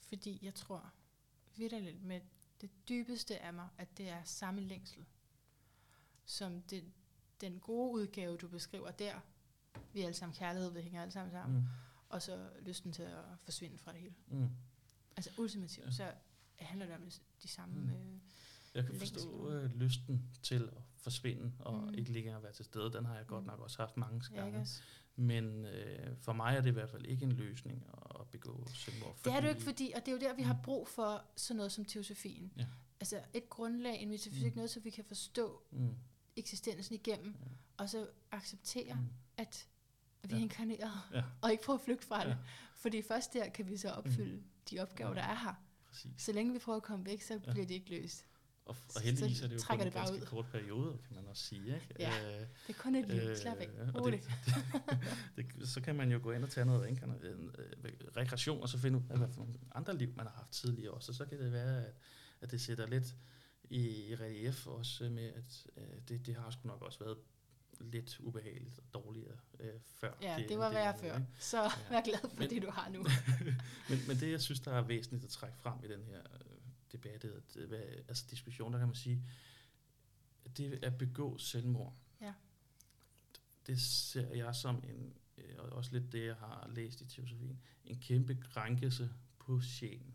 Fordi jeg tror, vidderligt med det dybeste af mig, at det er samme længsel, som det, den gode udgave, du beskriver der. Vi er alle sammen kærlighed, vi hænger alle sammen sammen. Mm. Og så lysten til at forsvinde fra det hele. Mm. Altså ultimativt, ja. så handler det om de samme mm. øh, Jeg kan forstå øh, lysten til at forsvinde, og mm. ikke længere være til stede. Den har jeg godt mm. nok også haft mange gange. Men øh, for mig er det i hvert fald ikke en løsning at begå selvmord. Det er det ikke, fordi, og det er jo der, vi har mm. brug for sådan noget som teosofien. Ja. Altså et grundlag, en metafysik, mm. noget, så vi kan forstå mm. eksistensen igennem, ja. og så acceptere, mm. at vi ja. er inkarneret, ja. og ikke prøve at flygte fra det. Ja. Fordi først der kan vi så opfylde mm. de opgaver, ja. der er her. Præcis. Så længe vi prøver at komme væk, så ja. bliver det ikke løst. Og, og heldigvis er det jo kun en ganske ud. kort periode, kan man også sige. Ikke? Ja, øh, det er kun et liv. Slap af. Og det, det, det, så kan man jo gå ind og tage noget øh, rekreation, og så finde ud af, hvad for nogle andre liv, man har haft tidligere også. Og så kan det være, at, at det sætter lidt i, i relief også med, at øh, det, det har sgu nok også været lidt ubehageligt og dårligere øh, før. Ja, det, det var værre før. Ikke? Så ja. vær glad for men, det, du har nu. men, men det, jeg synes, der er væsentligt at trække frem i den her øh, debat, at, hvad, altså diskussion, der kan man sige, at det at begå selvmord, ja. det ser jeg som en, øh, og også lidt det, jeg har læst i teosofien, en kæmpe krænkelse på sjælen.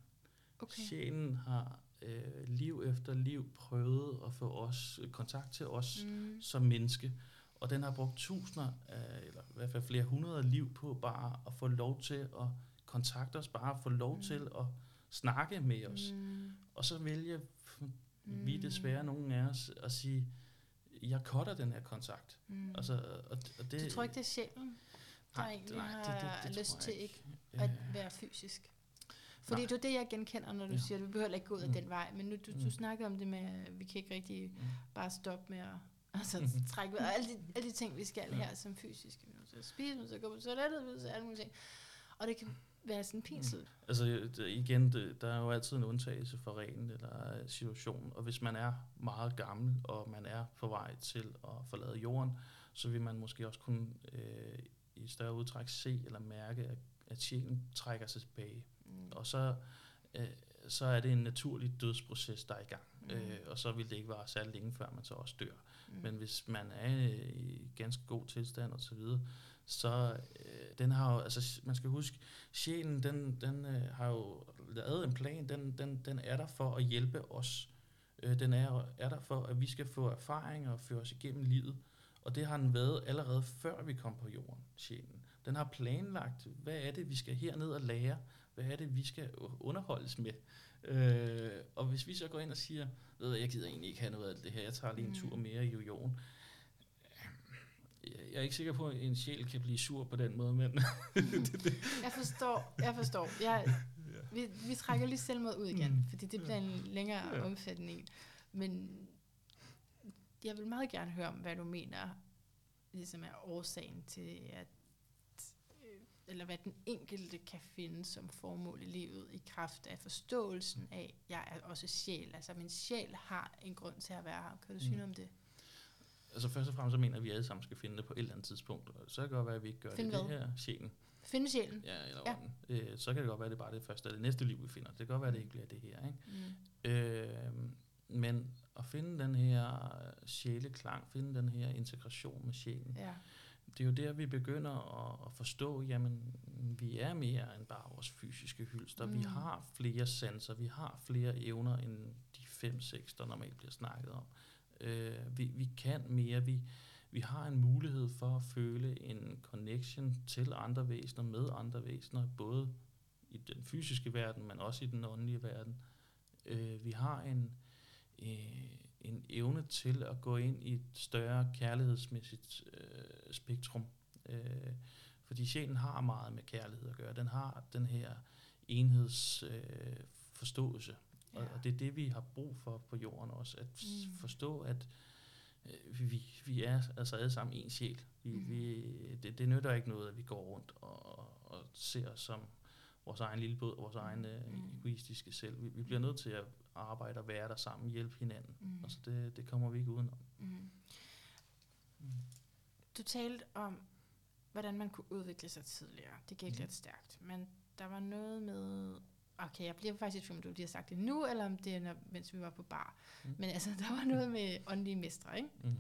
Okay. Sjælen har øh, liv efter liv prøvet at få os kontakt til os mm. som menneske, og den har brugt tusinder, af, eller i hvert fald flere hundrede liv på bare at få lov til at kontakte os, bare at få lov mm. til at snakke med os. Mm. Og så vælger mm. vi desværre nogen af os at sige, jeg cutter den her kontakt. Mm. Altså, og, og det, du tror ikke, det er sjælen, der nej, egentlig nej, det, det, det, det lyst til ikke at være fysisk? Fordi Nej. det er det, jeg genkender, når du ja. siger, at vi behøver ikke gå ud af mm. den vej. Men nu, du, du mm. snakker om det med, at vi kan ikke rigtig mm. bare stoppe med at altså, mm. trække ud. Og alle de, alle de ting, vi skal ja. her som fysiske. Vi er nødt spise, vi så gå på toilettet, vi så alle mulige ting. Og det kan være sådan pinsel. Mm. Altså igen, det, der er jo altid en undtagelse for reglen eller situationen. Og hvis man er meget gammel, og man er på vej til at forlade jorden, så vil man måske også kunne øh, i større udtræk se eller mærke, at, at sjælen trækker sig tilbage. Mm. Og så, øh, så er det en naturlig dødsproces, der er i gang. Mm. Øh, og så vil det ikke være særlig længe, før man så også dør. Mm. Men hvis man er i ganske god tilstand og så videre, så øh, den har jo, altså man skal huske, sjælen, den, den øh, har jo lavet en plan, den, den, den er der for at hjælpe os. Øh, den er, er der for, at vi skal få erfaring og føre os igennem livet. Og det har den været allerede før vi kom på jorden, sjælen. Den har planlagt, hvad er det, vi skal herned og lære? Hvad er det, vi skal underholdes med? Øh, og hvis vi så går ind og siger, ved jeg gider egentlig ikke have noget af det her, jeg tager lige en mm. tur mere i jojoen. Jeg er ikke sikker på, at en sjæl kan blive sur på den måde, men... jeg forstår, jeg forstår. Jeg, vi, vi trækker lige selvmord ud igen, mm. fordi det bliver en længere ja. omfattende en. Men jeg vil meget gerne høre om, hvad du mener ligesom er årsagen til, at eller hvad den enkelte kan finde som formål i livet i kraft af forståelsen af, at jeg er også sjæl. Altså min sjæl har en grund til at være her. Kan du sige mm. noget om det? Altså først og fremmest så mener vi, at vi alle sammen skal finde det på et eller andet tidspunkt. Og så kan det godt være, at vi ikke gør Find det, det her sjælen. Finde sjælen? Ja, eller ja. Øh, så kan det godt være, at det bare er det første eller det næste liv, vi finder. Det kan godt være, at det ikke bliver det her. Ikke? Mm. Øh, men at finde den her sjæleklang, finde den her integration med sjælen, ja det er jo der, vi begynder at, at forstå, jamen, vi er mere end bare vores fysiske hylster. Mm. Vi har flere sanser, vi har flere evner end de fem, seks, der normalt bliver snakket om. Øh, vi, vi kan mere, vi, vi har en mulighed for at føle en connection til andre væsener, med andre væsener, både i den fysiske verden, men også i den åndelige verden. Øh, vi har en, øh, en evne til at gå ind i et større kærlighedsmæssigt øh, spektrum. Øh, fordi sjælen har meget med kærlighed at gøre. Den har den her enhedsforståelse. Øh, forståelse ja. og, og det er det, vi har brug for på jorden også. At mm. forstå, at øh, vi, vi er altså alle sammen en sjæl. Vi, mm. vi, det, det nytter ikke noget, at vi går rundt og, og ser os som vores egen lille båd, vores egen øh, mm. egoistiske selv. Vi, vi bliver nødt til at arbejde og være der sammen, hjælpe hinanden. Mm. Altså det, det kommer vi ikke udenom. Mm. Mm. Du talte om, hvordan man kunne udvikle sig tidligere. Det gik mm. lidt stærkt. Men der var noget med... Okay, jeg bliver faktisk i om du lige har sagt det nu, eller om det er, mens vi var på bar. Mm. Men altså, der var noget med åndelige mestre, ikke? Mm.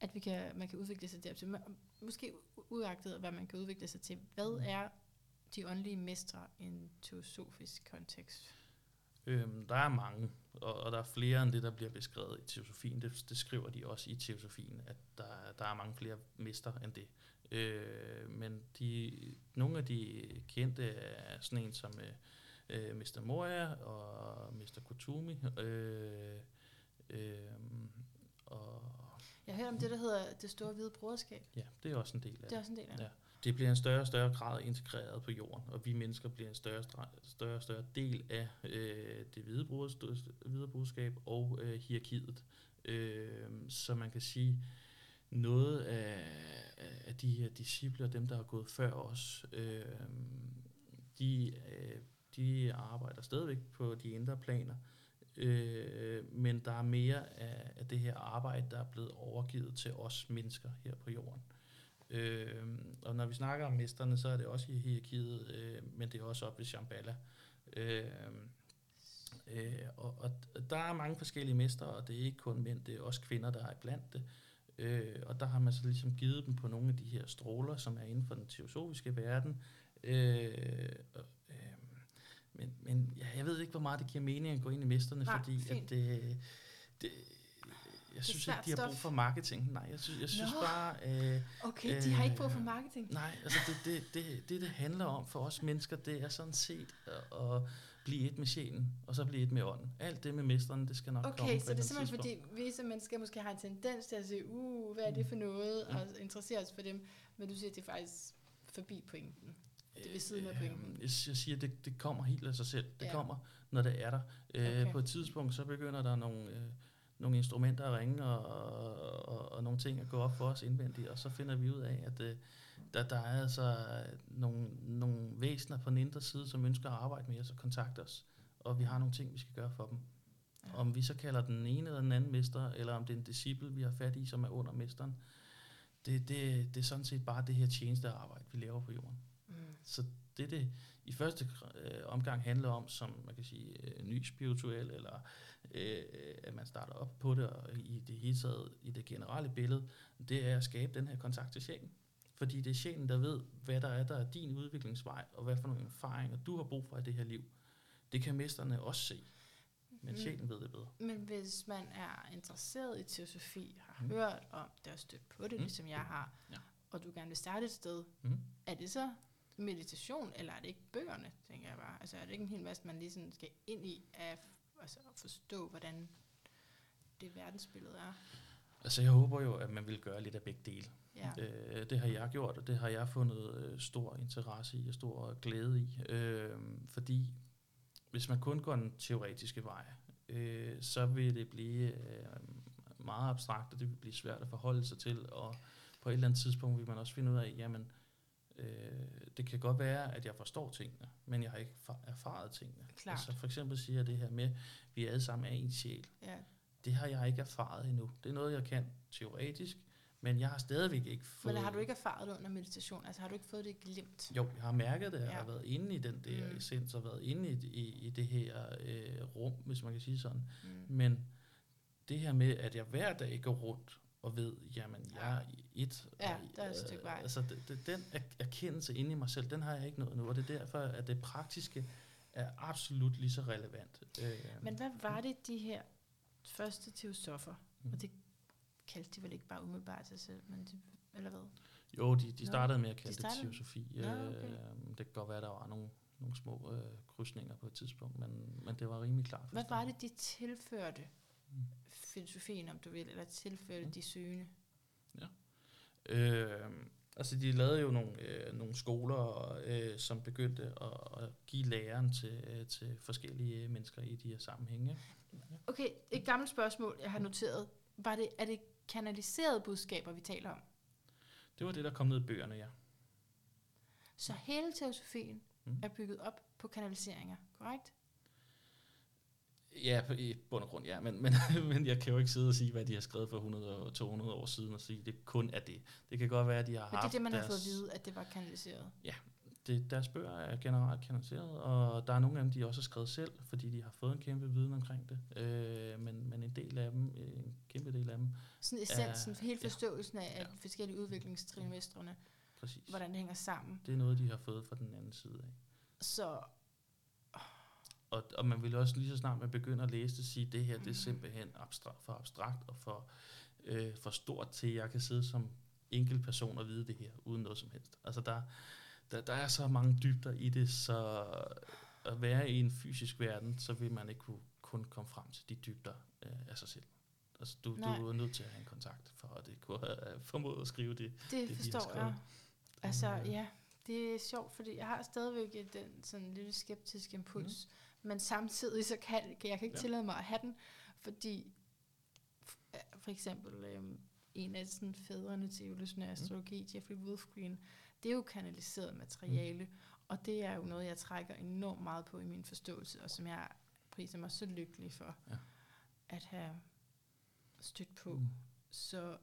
At vi kan, man kan udvikle sig dertil. Måske uagtet, hvad man kan udvikle sig til. Hvad mm. er de åndelige mestre i en teosofisk kontekst? Øhm, der er mange, og, og der er flere end det, der bliver beskrevet i teosofien. Det, det skriver de også i teosofien, at der, der er mange flere mester end det. Øh, men de, nogle af de kendte er sådan en som øh, øh Mr. Moria og Mr. Kutumi. Øh, øh, og jeg har hørt om det, der hedder det store hvide broderskab. Ja, det er også en del af det. Det er også en del af det. Ja det bliver en større og større grad integreret på jorden, og vi mennesker bliver en større og større, større del af øh, det hvide, hvide budskab og øh, hierarkiet. Øh, så man kan sige, noget af, af de her discipler, dem der har gået før os, øh, de, øh, de arbejder stadigvæk på de indre planer, øh, men der er mere af, af det her arbejde, der er blevet overgivet til os mennesker her på jorden. Øh, og når vi snakker om mesterne, så er det også i hierarkiet, øh, men det er også op ved Shambhala. Øh, øh, og, og der er mange forskellige mestre, og det er ikke kun mænd, det er også kvinder, der er blandt det. Øh, og der har man så ligesom givet dem på nogle af de her stråler, som er inden for den teosofiske verden. Øh, men men ja, jeg ved ikke, hvor meget det giver mening at gå ind i mesterne, Nej, fordi at det, det, jeg synes ikke, de har brug for marketing. Nej, jeg synes, jeg synes Nå. bare... Øh, okay, de har ikke brug for øh, marketing. Nej, altså det, det, det, det, det handler om for os mennesker, det er sådan set at, at blive et med sjælen, og så blive et med ånden. Alt det med mesteren, det skal nok okay, komme Okay, så det er simpelthen fordi, vi som mennesker måske har en tendens til at sige, uh, hvad er det for noget, mm. og interessere os for dem, men du siger, at det er faktisk forbi pointen. Det er ved siden af pointen. Jeg, jeg siger, det, det kommer helt af sig selv. Det ja. kommer, når det er der. Øh, okay. På et tidspunkt, så begynder der nogle... Øh, nogle instrumenter at ringe, og, og, og nogle ting at gå op for os indvendigt, og så finder vi ud af, at øh, der, der er altså nogle, nogle væsener på den indre side, som ønsker at arbejde med os og kontakte os, og vi har nogle ting, vi skal gøre for dem. Ja. Om vi så kalder den ene eller den anden mester, eller om det er en disciple, vi har fat i, som er under mesteren, det, det, det er sådan set bare det her tjenestearbejde, vi laver på jorden. Så det, det i første øh, omgang handler om, som man kan sige, øh, ny spirituel, eller øh, at man starter op på det, og i det hele taget, i det generelle billede, det er at skabe den her kontakt til sjælen. Fordi det er sjælen, der ved, hvad der er, der er din udviklingsvej, og hvad for nogle erfaringer, du har brug for i det her liv. Det kan mesterne også se, men mm. sjælen ved det bedre. Men hvis man er interesseret i teosofi, har mm. hørt om det og stødt på det, mm. ligesom jeg har, ja. og du gerne vil starte et sted, mm. er det så meditation, eller er det ikke bøgerne, tænker jeg bare? Altså er det ikke en hel masse, man lige sådan skal ind i, at, altså, at forstå, hvordan det verdensbillede er? Altså jeg håber jo, at man vil gøre lidt af begge dele. Ja. Øh, det har jeg gjort, og det har jeg fundet øh, stor interesse i og stor glæde i. Øh, fordi hvis man kun går den teoretiske vej, øh, så vil det blive øh, meget abstrakt, og det vil blive svært at forholde sig til, og på et eller andet tidspunkt vil man også finde ud af, jamen, øh, det kan godt være, at jeg forstår tingene, men jeg har ikke erfaret tingene. Klart. Altså for eksempel siger jeg det her med, at vi alle sammen er en sjæl. Ja. Det har jeg ikke erfaret endnu. Det er noget, jeg kan teoretisk, men jeg har stadigvæk ikke fået... Men har du ikke erfaret det under meditation? Altså har du ikke fået det glemt? Jo, jeg har mærket det. Jeg ja. har været inde i den der mm. essens, og været inde i, i, i det her øh, rum, hvis man kan sige sådan. Mm. Men det her med, at jeg hver dag går rundt og ved, jamen jeg er et. Ja, der er et stykke vej. Altså det, det, den erkendelse inde i mig selv, den har jeg ikke nået nu, og det er derfor, at det praktiske er absolut lige så relevant. Øh, Men hvad var det, de her første teosoffer, mm. og det kaldte de vel ikke bare umiddelbart sig selv, men de, eller hvad? Jo, de, de startede Nå, med at kalde de det teosofi. Nå, okay. øh, det kan godt være, der var nogle, nogle små øh, krydsninger på et tidspunkt, men, men det var rimelig klart. Hvad var det, de tilførte mm. Filosofien, om du vil, eller tilførte mm. de søgende? Ja. Øh, altså, de lavede jo nogle, øh, nogle skoler, øh, som begyndte at, at give læreren til, øh, til forskellige mennesker i de her sammenhænge. Okay, et gammelt spørgsmål, jeg har noteret. Var det, er det kanaliserede budskaber, vi taler om? Det var det, der kom ned i bøgerne, ja. Så hele teosofien mm. er bygget op på kanaliseringer, korrekt? Ja, i bund og grund, ja. Men, men, men jeg kan jo ikke sidde og sige, hvad de har skrevet for 100 og 200 år siden, og sige, at det kun er det. Det kan godt være, at de har men haft det er det, man deres... har fået at vide, at det var kanaliseret? Ja, det, deres bøger er generelt kanaliseret, og der er nogle af dem, de også har skrevet selv, fordi de har fået en kæmpe viden omkring det. Øh, men, men en del af dem, en kæmpe del af dem... Sådan essensen, er, hele forståelsen af ja. forskellige udviklingstrinmestrene, Præcis. hvordan det hænger sammen. Det er noget, de har fået fra den anden side af. Så... Og, og man vil også lige så snart man begynder at læse det, sige, det her det er simpelthen abstrakt, for abstrakt og for, øh, for stort til, at jeg kan sidde som enkelt person og vide det her, uden noget som helst. Altså der, der, der er så mange dybder i det, så at være i en fysisk verden, så vil man ikke kunne kun komme frem til de dybder øh, af sig selv. Altså, du, du er nødt til at have en kontakt, for at det kunne have formået at skrive det. Det, det forstår de jeg. Altså, øh, ja, det er sjovt, fordi jeg har stadigvæk den sådan lille skeptisk impuls, mm. Men samtidig så kan jeg kan ikke ja. tillade mig at have den, fordi for eksempel øh, en af sådan fædrene til evolutionær astrologi, mm. Jeffrey Wolfgreen, det er jo kanaliseret materiale, mm. og det er jo noget, jeg trækker enormt meget på i min forståelse, og som jeg priser mig så lykkelig for ja. at have stødt på. Mm. Så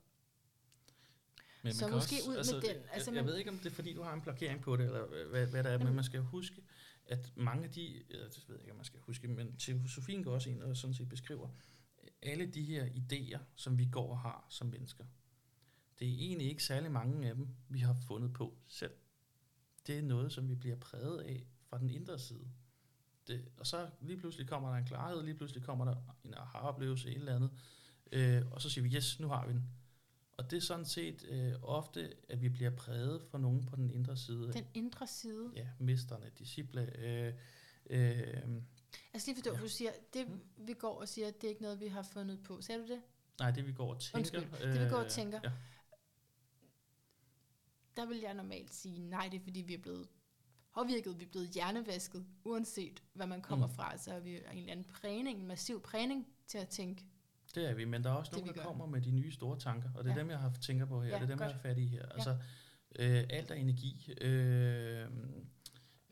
men så måske også, ud altså, med den. Altså, jeg, jeg ved ikke, om det er, fordi du har en blokering på det, eller hvad, hvad der er, men man skal huske, at mange af de, jeg ved ikke, om man skal huske, men filosofien går også ind og sådan set beskriver, alle de her idéer, som vi går og har som mennesker, det er egentlig ikke særlig mange af dem, vi har fundet på selv. Det er noget, som vi bliver præget af fra den indre side. Det, og så lige pludselig kommer der en klarhed, lige pludselig kommer der en aha-oplevelse, et eller andet, øh, og så siger vi, yes, nu har vi den. Og det er sådan set øh, ofte, at vi bliver præget for nogen på den indre side. Den indre side? Ja, mesterne, disciple. Øh, øh, altså lige forstå, ja. du siger, det mm. vi går og siger, det er ikke noget, vi har fundet på. Sagde du det? Nej, det vi går og tænker. Undskyld, det vi går og øh, tænker. Ja. Der vil jeg normalt sige, nej, det er fordi, vi er blevet påvirket, vi er blevet hjernevasket, uanset hvad man kommer mm. fra. Så har vi en eller anden prægning, en massiv prægning til at tænke det er vi, men der er også nogen, der kommer med de nye store tanker, og det er ja. dem, jeg har tænker på her, ja, det er dem, godt. jeg har fat i her. Ja. Altså, øh, alt er energi. Øh,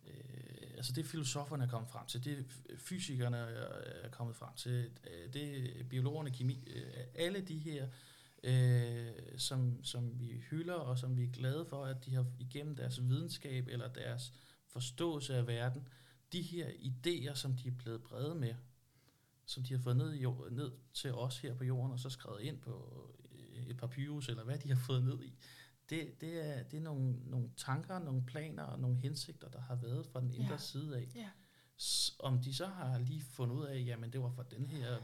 øh, altså det filosoferne er kommet frem til, det fysikerne er kommet frem til, øh, det biologerne, kemi, øh, alle de her, øh, som, som vi hylder, og som vi er glade for, at de har igennem deres videnskab eller deres forståelse af verden, de her idéer, som de er blevet brede med, som de har fået ned, i jord, ned til os her på jorden, og så skrevet ind på øh, et papyrus, eller hvad de har fået ned i. Det, det, er, det er nogle, nogle tanker, nogle planer og nogle hensigter, der har været fra den indre ja. side af. Ja. Om de så har lige fundet ud af, jamen det var for den her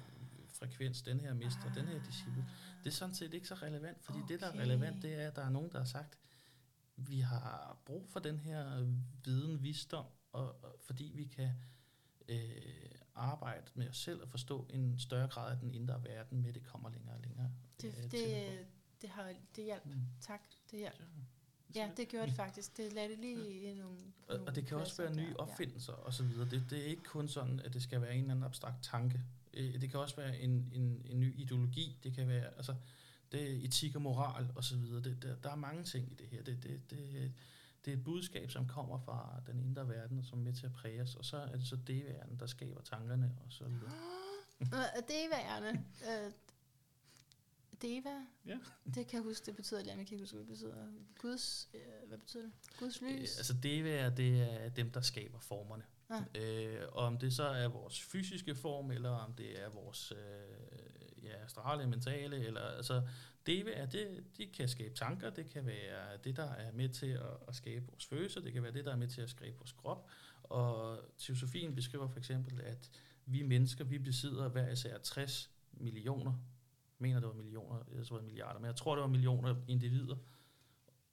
frekvens, den her mester, ah. den her disciple, det er sådan set ikke så relevant, fordi okay. det, der er relevant, det er, at der er nogen, der har sagt, vi har brug for den her viden, visdom, og, og fordi vi kan øh, arbejde med os selv og forstå en større grad af den indre verden med, det kommer længere og længere. Det, øh, det, det, har, det hjælp. Mm. Tak, det hjælp. Ja, det gjorde det faktisk. Det lagde det lige ja. i nogle, og, nogle Og det kan også være nye opfindelser ja. og så videre. Det, det er ikke kun sådan, at det skal være en eller anden abstrakt tanke. Øh, det kan også være en, en, en ny ideologi. Det kan være altså, det er etik og moral og så videre. Det, der, der er mange ting i det her. Det, det, det, det er et budskab, som kommer fra den indre verden, og som er med til at præge os, og så er det så deværen, der skaber tankerne, og så videre. Deværende. Uh, Deva? Ja. Det kan jeg huske, det betyder, eller jeg kan ikke huske, hvad det betyder. Guds, uh, hvad betyder det? Guds lys? Øh, altså deværer, det er dem, der skaber formerne. Ah. Øh, og om det så er vores fysiske form, eller om det er vores øh, ja, astrale, mentale, eller altså, det, er, det, det kan skabe tanker, det kan være det, der er med til at, at skabe vores følelser, det kan være det, der er med til at skabe vores krop. Og teosofien beskriver for eksempel, at vi mennesker, vi besidder hver især 60 millioner, mener det var millioner, jeg tror det var milliarder, men jeg tror det var millioner individer.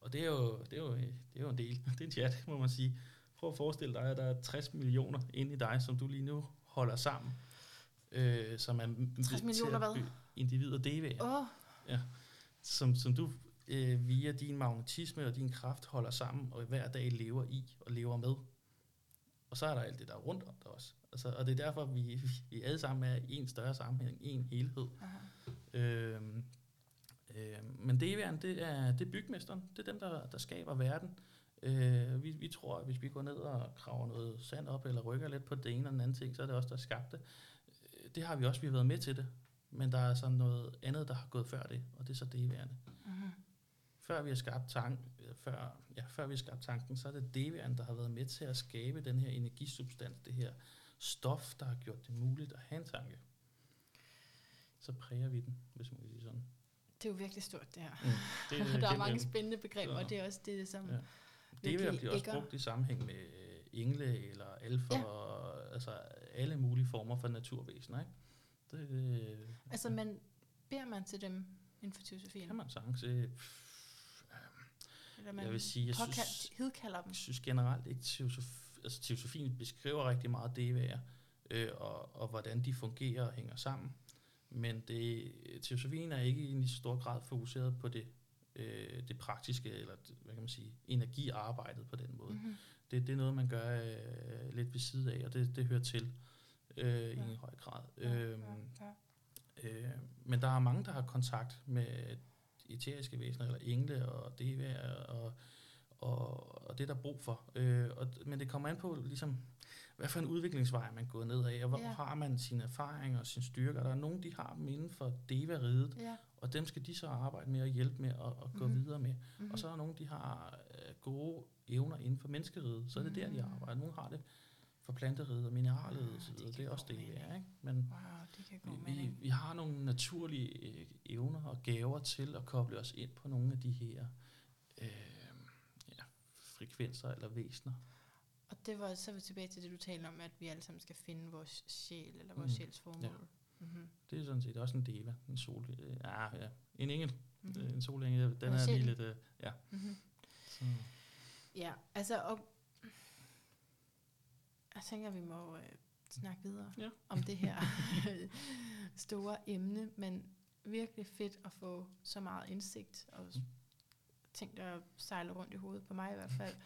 Og det er jo, det er jo, det er jo en del, det er en chat, må man sige. Prøv at forestille dig, at der er 60 millioner inde i dig, som du lige nu holder sammen. Øh, som er 60 millioner hvad? Individer, DV. Oh. Ja som, som du øh, via din magnetisme og din kraft holder sammen, og hver dag lever i og lever med. Og så er der alt det, der er rundt om dig også. Altså, og det er derfor, vi, vi, alle sammen er i en større sammenhæng, en helhed. Øhm, øh, men det, det er, det er bygmesteren. Det er dem, der, der skaber verden. Øh, vi, vi tror, at hvis vi går ned og kraver noget sand op, eller rykker lidt på det ene eller den anden ting, så er det også der skabte. Øh, det har vi også, vi har været med til det. Men der er sådan noget andet, der har gået før det, og det er så deværende. Mm-hmm. Før vi har skabt tank, før, ja, før vi har skabt tanken, så er det deværende, der har været med til at skabe den her energisubstans, det her stof, der har gjort det muligt at have en tanke. Så præger vi den, hvis man kan sige sådan. Det er jo virkelig stort, det her. Mm, det er, der er mange spændende begreber, og det er også det, som... Ja. Det bliver også brugt i sammenhæng med engle eller alfa, ja. og altså alle mulige former for naturvæsener, ikke? Det, det, altså, man beder man til dem inden for teosofien? Kan man sagtens. Øh, Eller man jeg vil sige, jeg synes, hedkalder dem. Jeg synes generelt ikke, teosof, altså teosofien beskriver rigtig meget det, øh, og, og hvordan de fungerer og hænger sammen. Men det, teosofien er ikke i en så stor grad fokuseret på det, øh, det praktiske, eller hvad kan man sige, energiarbejdet på den måde. Mm-hmm. Det, det er noget, man gør øh, lidt ved siden af, og det, det hører til øh, ja. i en høj grad. Ja, øhm, ja, ja. Øh, men der er mange, der har kontakt med eteriske væsener, eller engle og devær, og, og, og det er der brug for. Øh, og, men det kommer an på, ligesom, hvad for en udviklingsvej man går ned af, og hvor ja. har man sine erfaringer og sine styrker. Der er nogen, de har dem inden for deva-riget, ja. og dem skal de så arbejde med og hjælpe med at, at gå mm-hmm. videre med. Mm-hmm. Og så er der nogen, de har øh, gode evner inden for menneskeriget, så er det mm-hmm. der, de mm. arbejder. Nogle har det for planteriget og mineralriget osv. Det, det er også det, det er. Ikke? Men wow, det kan vi, vi, vi har nogle naturlige øh, evner og gaver til at koble os ind på nogle af de her øh, ja, frekvenser eller væsener. Og det var så vi tilbage til det, du taler om, at vi alle sammen skal finde vores sjæl, eller vores mm. sjæls formål. Ja. Mm-hmm. Det er sådan set også en deva, en sol, ja, ja, en engel, mm-hmm. en solengel, den er lige lidt, uh, ja. Mm-hmm. Så. Ja, altså, og jeg tænker, vi må øh, snakke videre ja. om det her store emne, men virkelig fedt at få så meget indsigt, og ting, der sejler rundt i hovedet, på mig i hvert fald.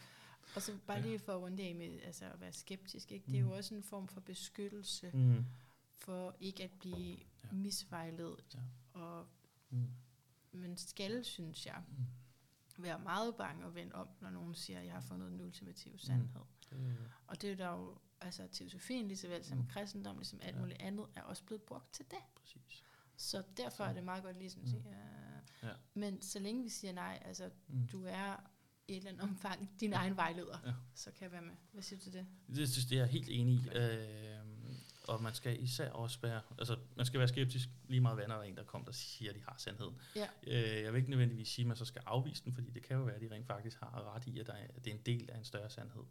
Og så bare lige for at runde af med altså at være skeptisk, ikke? det er jo mm. også en form for beskyttelse, mm. for ikke at blive ja. misvejlet. Ja. Og mm. man skal, synes jeg, mm. være meget bange og vende om, når nogen siger, at jeg har fundet den ultimative sandhed. Mm. Og det er der jo, altså teosofien lige så vel som mm. kristendom, ligesom alt ja. muligt andet, er også blevet brugt til det. Præcis. Så derfor er det meget godt lige sådan at sige, mm. ja. ja. men så længe vi siger nej, altså mm. du er et eller andet omfang din egen vejleder, ja. så kan jeg være med. Hvad siger du til det? Det synes jeg er helt enig i. Øh, og man skal især også være, altså man skal være skeptisk lige meget, hvad der er en, der kommer, der siger, at de har sandheden. Ja. Øh, jeg vil ikke nødvendigvis sige, at man så skal afvise den, fordi det kan jo være, at de rent faktisk har ret i, at, der er, at det er en del af en større sandhed.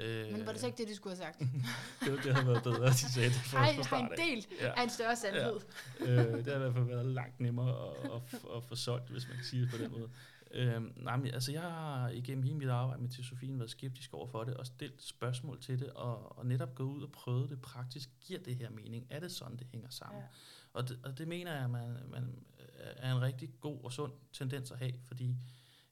Øh, Men var det så ikke det, de skulle have sagt? det, det havde været bedre, at de sagde det for, Ej, har en del ja. af en større sandhed. Ja. Øh, det har i hvert fald været langt nemmere at, at, at få solgt, hvis man kan sige det på den måde. Øhm, nej, men, altså jeg har igennem hele mit arbejde med Sofien været skeptisk over for det, og stillet spørgsmål til det, og, og netop gået ud og prøvet det praktisk. Giver det her mening? Er det sådan, det hænger sammen? Ja. Og, det, og det mener jeg, man, man er en rigtig god og sund tendens at have, fordi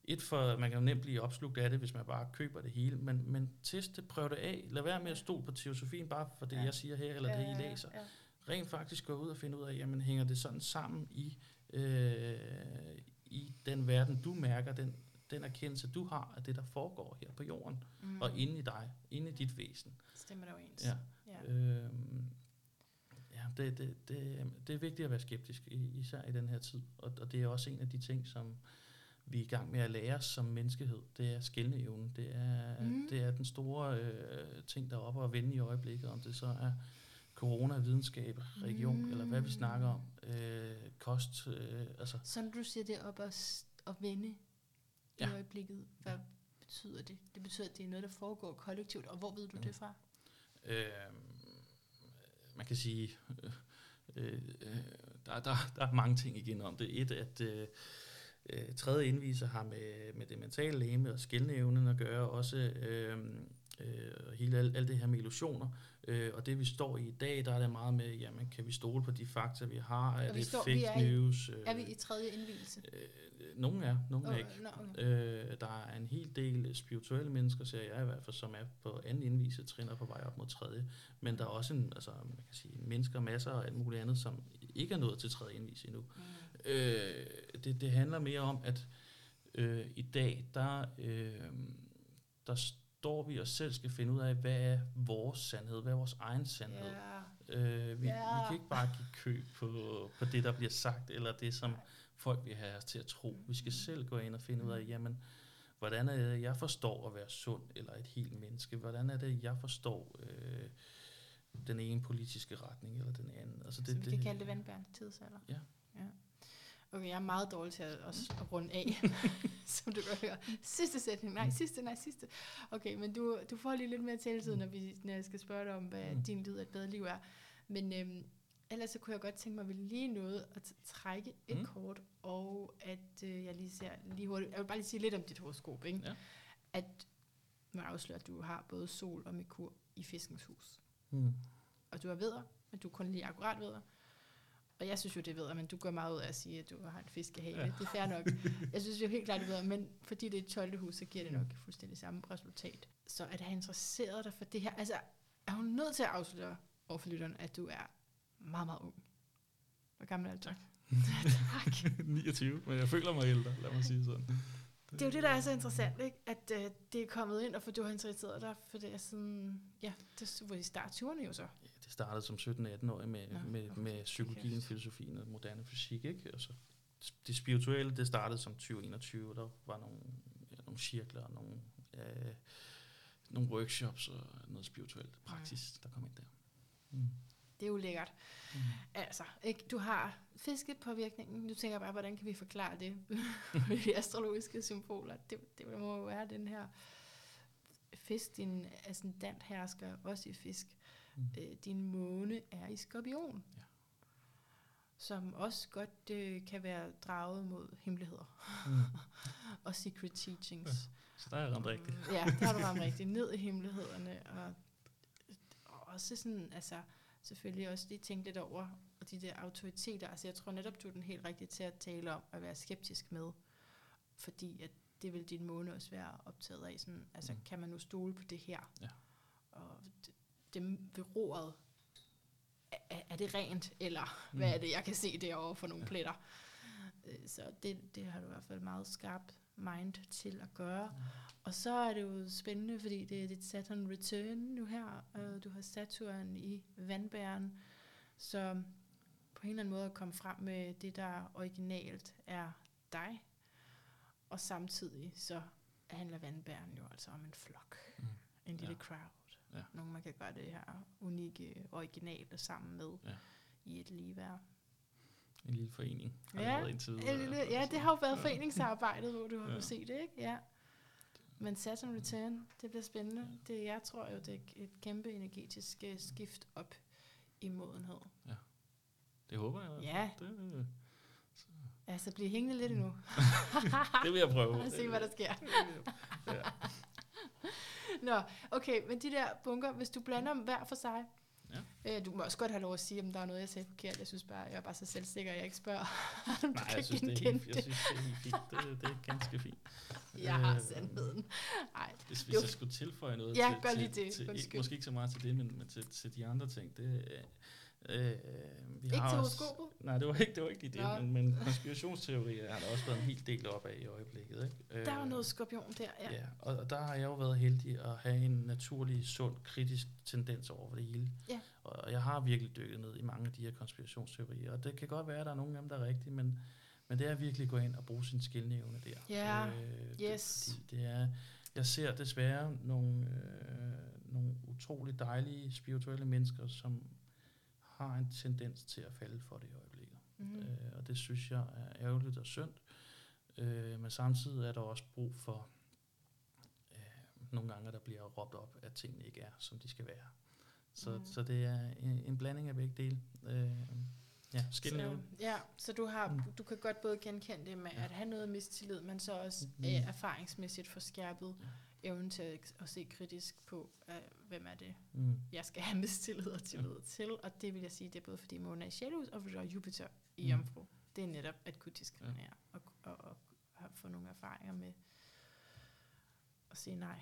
et for, man kan jo nemt blive opslugt af det, hvis man bare køber det hele, men, men test det, prøv det af. Lad være med at stole på teosofien, bare for det, ja. jeg siger her, eller ja, det, I læser. Ja, ja. Rent faktisk gå ud og finde ud af, jamen hænger det sådan sammen i, øh, i den verden, du mærker, den, den erkendelse, du har af det, der foregår her på jorden, mm. og inde i dig, inde i dit væsen. Stemmer det overens. Ja. ja. Øhm, ja, det, det, det, det er vigtigt at være skeptisk, især i den her tid, og, og det er også en af de ting, som vi er i gang med at lære som menneskehed, det er skældneevnen. Det er, mm. det er den store øh, ting, der er oppe og vende i øjeblikket, om det så er corona, videnskab, region, mm. eller hvad vi snakker om, øh, kost. Øh, altså. Så når du siger det op og, og vende ja. i øjeblikket, hvad ja. betyder det? Det betyder, at det er noget, der foregår kollektivt, og hvor ved du ja. det fra? Øh, man kan sige, øh, øh, der, der, der er mange ting igen om det. Et, at øh, øh, tredje indviser har med, med det mentale læme og skældneevnen at gøre, også øh, øh, hele alt, alt det her med illusioner. Øh, og det vi står i i dag, der er det meget med, jamen kan vi stole på de fakta, vi har? Er det står, fake er news? I, er vi i tredje indvielse? Øh, nogle er, nogle oh, er ikke. No, okay. øh, der er en hel del spirituelle mennesker, ser jeg i hvert fald, som er på anden indvise, trin på vej op mod tredje. Men der er også en, altså, man kan sige, mennesker, masser og alt muligt andet, som ikke er nået til tredje indvise endnu. Mm. Øh, det, det handler mere om, at øh, i dag, der, øh, der står vi og selv skal finde ud af, hvad er vores sandhed, hvad er vores egen sandhed. Yeah. Øh, vi, yeah. vi kan ikke bare give køb på, på det, der bliver sagt, eller det, som folk vil have os til at tro. Vi skal selv gå ind og finde ud af, mm. jamen, hvordan er det, jeg forstår at være sund, eller et helt menneske? Hvordan er det, jeg forstår øh, den ene politiske retning, eller den anden? Altså det, Så vi det, kan kalde det vandbærende tidsalder? Ja. ja. Okay, jeg er meget dårlig til at, at runde af, som du kan høre. Sidste sætning, nej, sidste, nej, sidste. Okay, men du, du får lige lidt mere taletid, når, vi, når jeg skal spørge dig om, hvad mm. din lyd af et bedre liv er. Men øhm, ellers så kunne jeg godt tænke mig, at vi lige nåede at trække et mm. kort, og at øh, jeg lige ser lige hurtigt, jeg vil bare lige sige lidt om dit horoskop, ikke? Ja. At man afslører, at du har både sol og Merkur i fiskens hus. Mm. Og du har vedder, men du kun lige akkurat vedder. Og jeg synes jo, det ved men du går meget ud af at sige, at du har en fiskehale. Ja. Det er fair nok. Jeg synes jo helt klart, det ved men fordi det er et 12. hus, så giver det nok fuldstændig samme resultat. Så at have interesseret dig for det her, altså er hun nødt til at afsløre over for lytteren, at du er meget, meget ung. Hvor gammel er du? Tak. tak. 29, men jeg føler mig ældre, lad mig sige sådan. Det er jo det, der er så interessant, ikke? at uh, det er kommet ind, og for du har interesseret dig for det er sådan, ja, det var i start 20'erne jo så. Det startede som 17-18-årig med, ja, med, okay. med psykologien, okay. filosofien og moderne fysik, ikke? Og så det spirituelle, det startede som 2021, der var nogle, ja, nogle cirkler og nogle, øh, nogle workshops og noget spirituelt praksis, ja. der kom ind der. Mm. Det er jo lækkert. Mm. Altså, ikke? du har fiskepåvirkningen. Nu tænker jeg bare, hvordan kan vi forklare det med de astrologiske symboler? Det, det må jo være den her fisk, din ascendant hersker også i fisk. Mm. Øh, din måne er i skorpion. Ja. Som også godt øh, kan være draget mod hemmeligheder. Mm. og secret teachings. Ja. Så der er ramt rigtigt. ja, der har du ramt rigtigt. Ned i hemmelighederne. Og, og også sådan, altså selvfølgelig også lige tænke lidt over, og de der autoriteter, altså jeg tror netop, du er den helt rigtige til at tale om at være skeptisk med, fordi at det vil din måne også være optaget af, sådan, altså mm. kan man nu stole på det her? Ja. Og det, det ved roret, er, er det rent, eller mm. hvad er det, jeg kan se derovre for nogle ja. pletter? Øh, så det, det har du i hvert fald meget skarpt mind til at gøre. Mm. Og så er det jo spændende, fordi det er dit Saturn Return nu her, og du har Saturn i vandbæren, så på en eller anden måde at komme frem med det, der originalt er dig, og samtidig så handler vandbæren jo altså om en flok, mm. en lille ja. crowd. Ja. Nogle man kan gøre det her unikke, originale sammen med ja. i et ligeværd. En lille forening har ja, det indtil videre. Lille, ja, det har jo været ja. foreningsarbejdet, hvor du har ja. se det, ikke? Ja. Men Saturn Return, det bliver spændende. Det, jeg tror jo, det er et kæmpe energetisk uh, skift op i modenhed. Ja, det håber jeg. Ja. Det, så. Altså, bliver hængende lidt endnu. det vil jeg prøve. Og se, hvad der sker. ja. Nå, okay, men de der bunker, hvis du blander dem hver for sig, Ja. Øh, du må også godt have lov at sige, om der er noget, jeg sagde forkert. Jeg synes bare, jeg er bare så selvsikker, at jeg ikke spørger. Nej, jeg synes, det er helt, jeg synes, det er helt fint. Det, det er ganske fint. Jeg har øh, sandheden. Nej. Hvis, hvis jeg skulle tilføje noget ja, til, gør lige det. Til, til, måske ikke så meget til det, men, men til, til de andre ting, det, Øh, vi ikke har til horoskopet? Nej, det var ikke, det var ikke lige det, men, men konspirationsteorier har der også været en helt del op af i øjeblikket. Ikke? Der var noget skorpion der, ja. ja og, og der har jeg jo været heldig at have en naturlig, sund, kritisk tendens over det hele. Ja. Og jeg har virkelig dykket ned i mange af de her konspirationsteorier, og det kan godt være, at der er nogle af dem, der er rigtige, men, men det er virkelig at gå ind og bruge sin skillnævne der. Ja, øh, yes. Det, det er, jeg ser desværre nogle, øh, nogle utrolig dejlige spirituelle mennesker, som har en tendens til at falde for det i øjeblikket. Mm. Øh, og det synes jeg er ærgerligt og synd. Øh, men samtidig er der også brug for øh, nogle gange, der bliver råbt op, at tingene ikke er, som de skal være. Så, mm. så det er en, en blanding af begge dele. Øh, ja, så, ja, så du, har, mm. du kan godt både genkende det med ja. at have noget mistillid, men så også mm. øh, erfaringsmæssigt forskærpet. Ja evnen til at, at se kritisk på, uh, hvem er det, mm. jeg skal have mistillid og tillid ja. til. Og det vil jeg sige, det er både fordi månen er i Sjælhus, og fordi Jupiter i mm. Jomfru. Det er netop at kunne diskriminere ja. og, og, og, og få nogle erfaringer med at sige nej.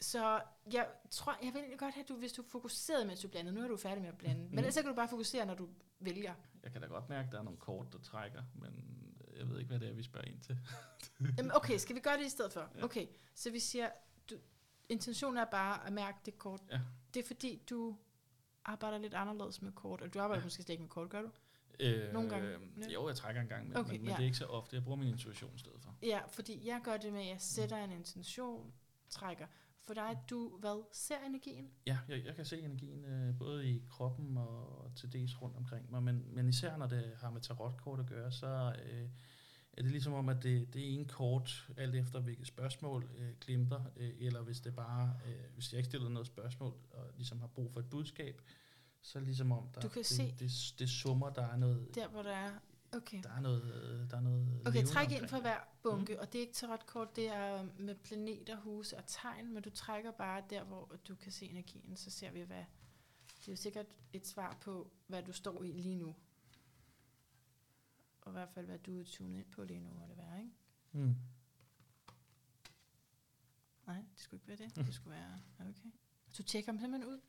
Så jeg tror, jeg vil godt have, at du, hvis du fokuserede, mens du blandede, nu er du færdig med at blande, mm. men ellers kan du bare fokusere, når du vælger. Jeg kan da godt mærke, at der er nogle kort, der trækker, men jeg ved ikke, hvad det er, vi spørger ind til. Jamen, okay, skal vi gøre det i stedet for? Ja. Okay, så vi siger, du, intentionen er bare at mærke det kort. Ja. Det er fordi, du arbejder lidt anderledes med kort, og du arbejder ja. måske slet ikke med kort, gør du? Øh, Nogle gange? Ja. Jo, jeg trækker en gang, men, okay, men, men ja. det er ikke så ofte. Jeg bruger min intuition i stedet for. Ja, fordi jeg gør det med, at jeg sætter en intention, trækker. For dig, du hvad, ser energien? Ja, jeg, jeg kan se energien øh, både i kroppen og til dels rundt omkring mig, men, men især når det har med tarotkort at gøre, så øh, er det ligesom om, at det, det er en kort, alt efter hvilket spørgsmål øh, glimter, øh, eller hvis det bare, øh, hvis jeg ikke stiller noget spørgsmål, og ligesom har brug for et budskab, så ligesom om, der, du kan det, se det, det, det summer, der er noget... Der, hvor der er Okay. Der er noget, der er noget Okay, træk ind for hver bunke, mm. og det er ikke tarotkort, det er med planeter, huse og tegn, men du trækker bare der, hvor du kan se energien, så ser vi, hvad... Det er jo sikkert et svar på, hvad du står i lige nu. Og i hvert fald, hvad du er tunet ind på lige nu, må det være, ikke? Mm. Nej, det skulle ikke være det. Det skulle være... Okay. Du tjekker dem simpelthen ud?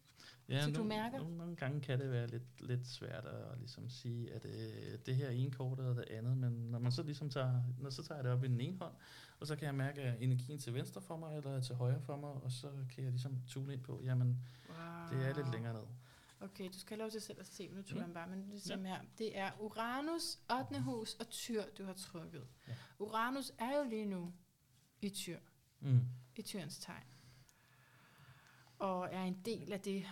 Ja, så du mærker? Nogle, nogle gange kan det være lidt, lidt svært at ligesom sige, at øh, det her er en kort eller det andet, men når man så ligesom tager, når så tager jeg det op i den ene hånd, og så kan jeg mærke at energien til venstre for mig, eller til højre for mig, og så kan jeg ligesom tune ind på, jamen, wow. det er lidt længere ned. Okay, du skal have lov til selv at se, nu tror jeg bare, men det, ja. her, det er Uranus, 8. hus og Tyr, du har trykket. Ja. Uranus er jo lige nu i Tyr, mm. i Tyrens tegn, og er en del af det.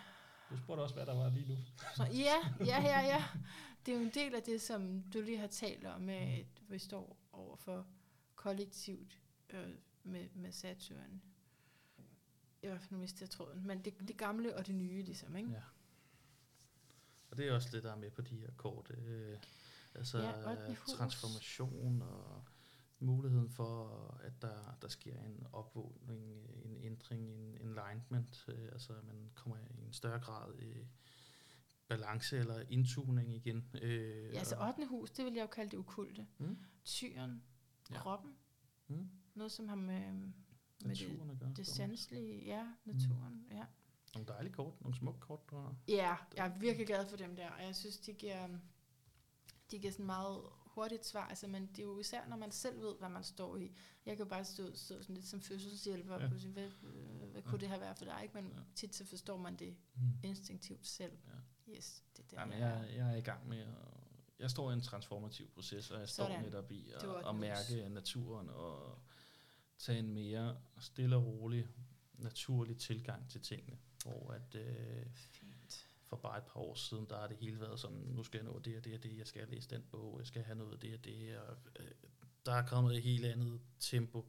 Du spurgte også, hvad der var lige nu. Så, ja, ja, ja, ja. Det er jo en del af det, som du lige har talt om, med, at vi står over for kollektivt øh, med, med hvert fald nu mistede jeg tråden. Men det, det gamle og det nye, ligesom, ikke? Ja. Og det er også det, der er med på de her kort. Øh, altså ja, transformation og muligheden for, at der, der sker en opvågning, en ændring, en enlightenment, øh, altså at man kommer i en større grad i balance eller indtuning igen. Øh, ja, altså 8. hus, det vil jeg jo kalde det ukulte. Mm. Tyren, ja. kroppen, mm. noget som har med, med det, det sanselige, ja, naturen, mm. ja. Nogle dejlige kort, nogle smukke kort. Du har. Ja, jeg er virkelig glad for dem der, og jeg synes, de giver, de giver sådan meget hurtigt svar, altså, men det er jo især, når man selv ved, hvad man står i. Jeg kan bare stå, stå sådan lidt som fødselshjælper, ja. og sige, hvad, hvad kunne ja. det have været for dig? Ikke? Men ja. tit så forstår man det mm. instinktivt selv. Ja. Yes, det er det, Jamen, jeg, jeg er i gang med at jeg står i en transformativ proces, og jeg står Sådan. netop i at, at mærke naturen og tage en mere stille og rolig, naturlig tilgang til tingene. Hvor at, øh, Fint. For bare et par år siden, der har det hele været sådan, nu skal jeg nå det og det og det, jeg skal læse den bog, jeg skal have noget af det og det, og øh, der er kommet et helt andet tempo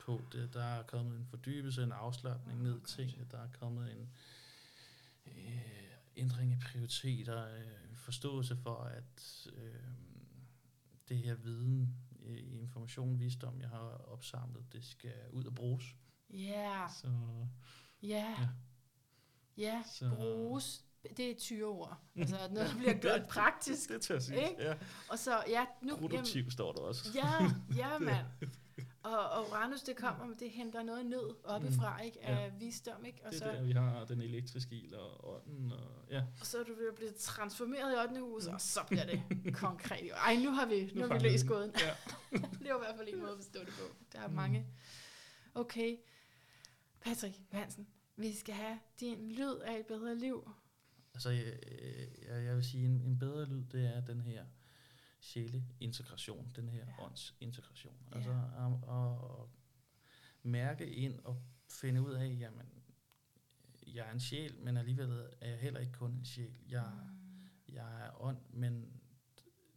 på det. Der er kommet en fordybelse, en afslappning ned i tingene, der er kommet en øh, ændring i prioriteter, øh, forståelse for, at øh, det her viden, øh, information, visdom, jeg har opsamlet, det skal ud og bruges. Yeah. Så, ja. Ja. Ja, bruges. Det er 20 ord. Altså noget, der bliver gjort praktisk. det tager sige. Ja. Og så, ja, nu... Produktiv jamen, står der også. Ja, ja, mand. Og, og Uranus, det kommer, det henter noget ned oppefra, mm. ikke? Af ja. visdom, ikke? Og det er så, der, vi har den elektriske ild og ånden, og ja. Og så er du ved at blive transformeret i 8. hus, mm. og så bliver det konkret. Ej, nu har vi, nu, nu har vi læst gåden. Ja. det var i hvert fald en måde at forstå det på. Der er mm. mange. Okay. Patrick Hansen, vi skal have din lyd af et bedre liv. Altså, jeg, jeg, jeg vil sige, en, en bedre lyd, det er den her sjæle-integration, den her ja. åndsintegration. Ja. Altså at, at, at mærke ind og finde ud af, jamen, jeg er en sjæl, men alligevel er jeg heller ikke kun en sjæl. Jeg, mm. jeg er ånd, men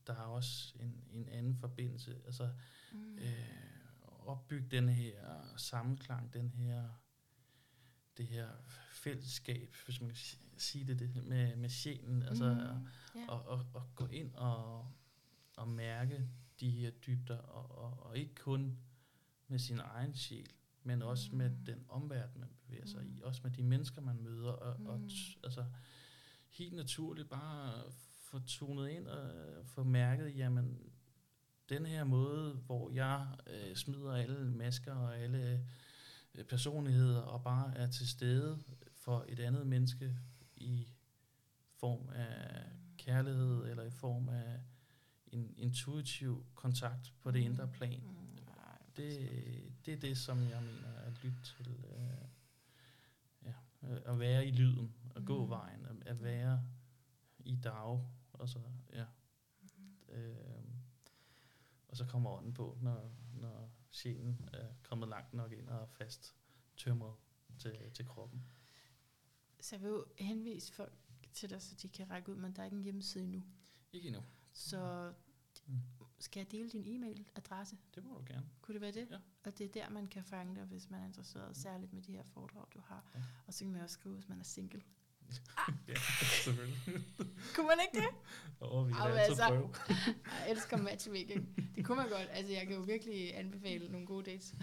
der er også en, en anden forbindelse. Altså, mm. øh, opbygge den her sammenklang, den her, det her fællesskab, hvis man kan sige det, det med, med sjælen, altså mm. yeah. og, og, og gå ind og at mærke de her dybder, og, og, og ikke kun med sin egen sjæl, men også mm. med den omverden, man bevæger sig mm. i, også med de mennesker, man møder, og, mm. og t- altså helt naturligt bare få tunet ind og få mærket, jamen, den her måde, hvor jeg øh, smider alle masker og alle personligheder og bare er til stede for et andet menneske i form af kærlighed eller i form af en intuitiv kontakt på det mm. indre plan. Mm. Det, det er det, som jeg mener at lytte til. Øh, ja, at være i lyden, at mm. gå vejen, at, at være i dag, og så, ja. Mm. Øh, og så kommer ånden på, når, når sjælen er kommet langt nok ind og fast tømret til, til kroppen. Så jeg vil jo henvise folk til dig, så de kan række ud, men der er ikke en hjemmeside endnu. Ikke endnu. Så mm. skal jeg dele din e-mailadresse? Det må du gerne. Kunne det være det? Ja. Og det er der, man kan fange dig, hvis man er interesseret, mm. særligt med de her foredrag, du har. Ja. Og så kan man også skrive, hvis man er single. Ja, selvfølgelig. kunne man ikke det? Åh, oh, vi kan altså prøve. jeg elsker matchmaking. Det kunne man godt. Altså, jeg kan jo virkelig anbefale nogle gode dates.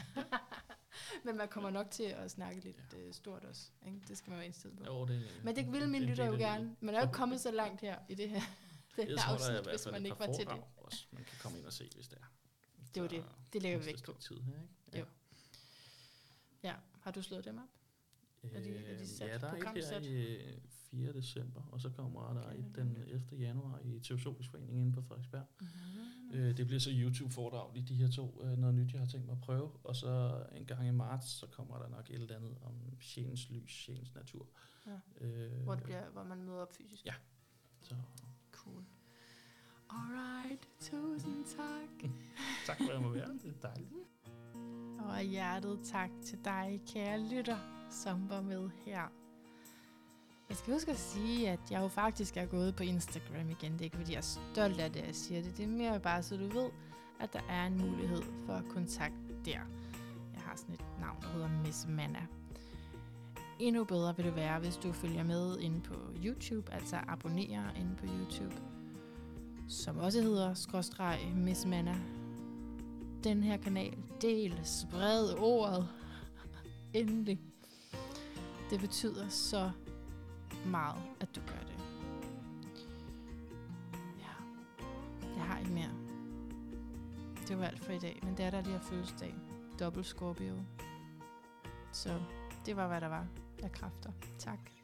Men man kommer nok til at snakke lidt ja. uh, stort også. Ikke? Det skal man være indstillet på. Jo, det, Men det vil min lytter jo gerne. Man er jo ikke kommet så langt her i det her det tror, afsnit, der er fald man ikke var til det. Også, man kan komme ind og se, hvis det er. Det var det. Det lægger vi væk på. Tid her, ikke? Ja. Jo. Ja. Har du slået dem op? Er de, er de sat ja, der er et her i 4. december, og så kommer der okay, et den 11. januar i Teosofisk Forening inde på Frederiksberg. Mm-hmm. Øh, det bliver så YouTube-foredrag i de her to, øh, noget nyt, jeg har tænkt mig at prøve. Og så en gang i marts, så kommer der nok et eller andet om sjælens lys, sjælens natur. Ja. Øh, hvor, det bliver, hvor man møder op fysisk. Ja. Så. Cool. Alright, tusind tak. tak for at jeg må være. Det er dejligt. Og hjertet tak til dig, kære lytter, som var med her. Jeg skal huske at sige, at jeg jo faktisk er gået på Instagram igen. Det er ikke, fordi jeg er stolt af det, jeg siger det. Det er mere bare, så du ved, at der er en mulighed for kontakt der. Jeg har sådan et navn, der hedder Miss Manna. Endnu bedre vil det være, hvis du følger med inde på YouTube, altså abonnerer inde på YouTube, som også hedder skråstreg Miss Manna. Den her kanal, del, spred ordet, endelig. Det betyder så meget, at du gør det. Ja, jeg har ikke mere. Det var alt for i dag, men det er der lige at fødselsdag. Dobbelt Scorpio. Så det var, hvad der var af kræfter. Tak.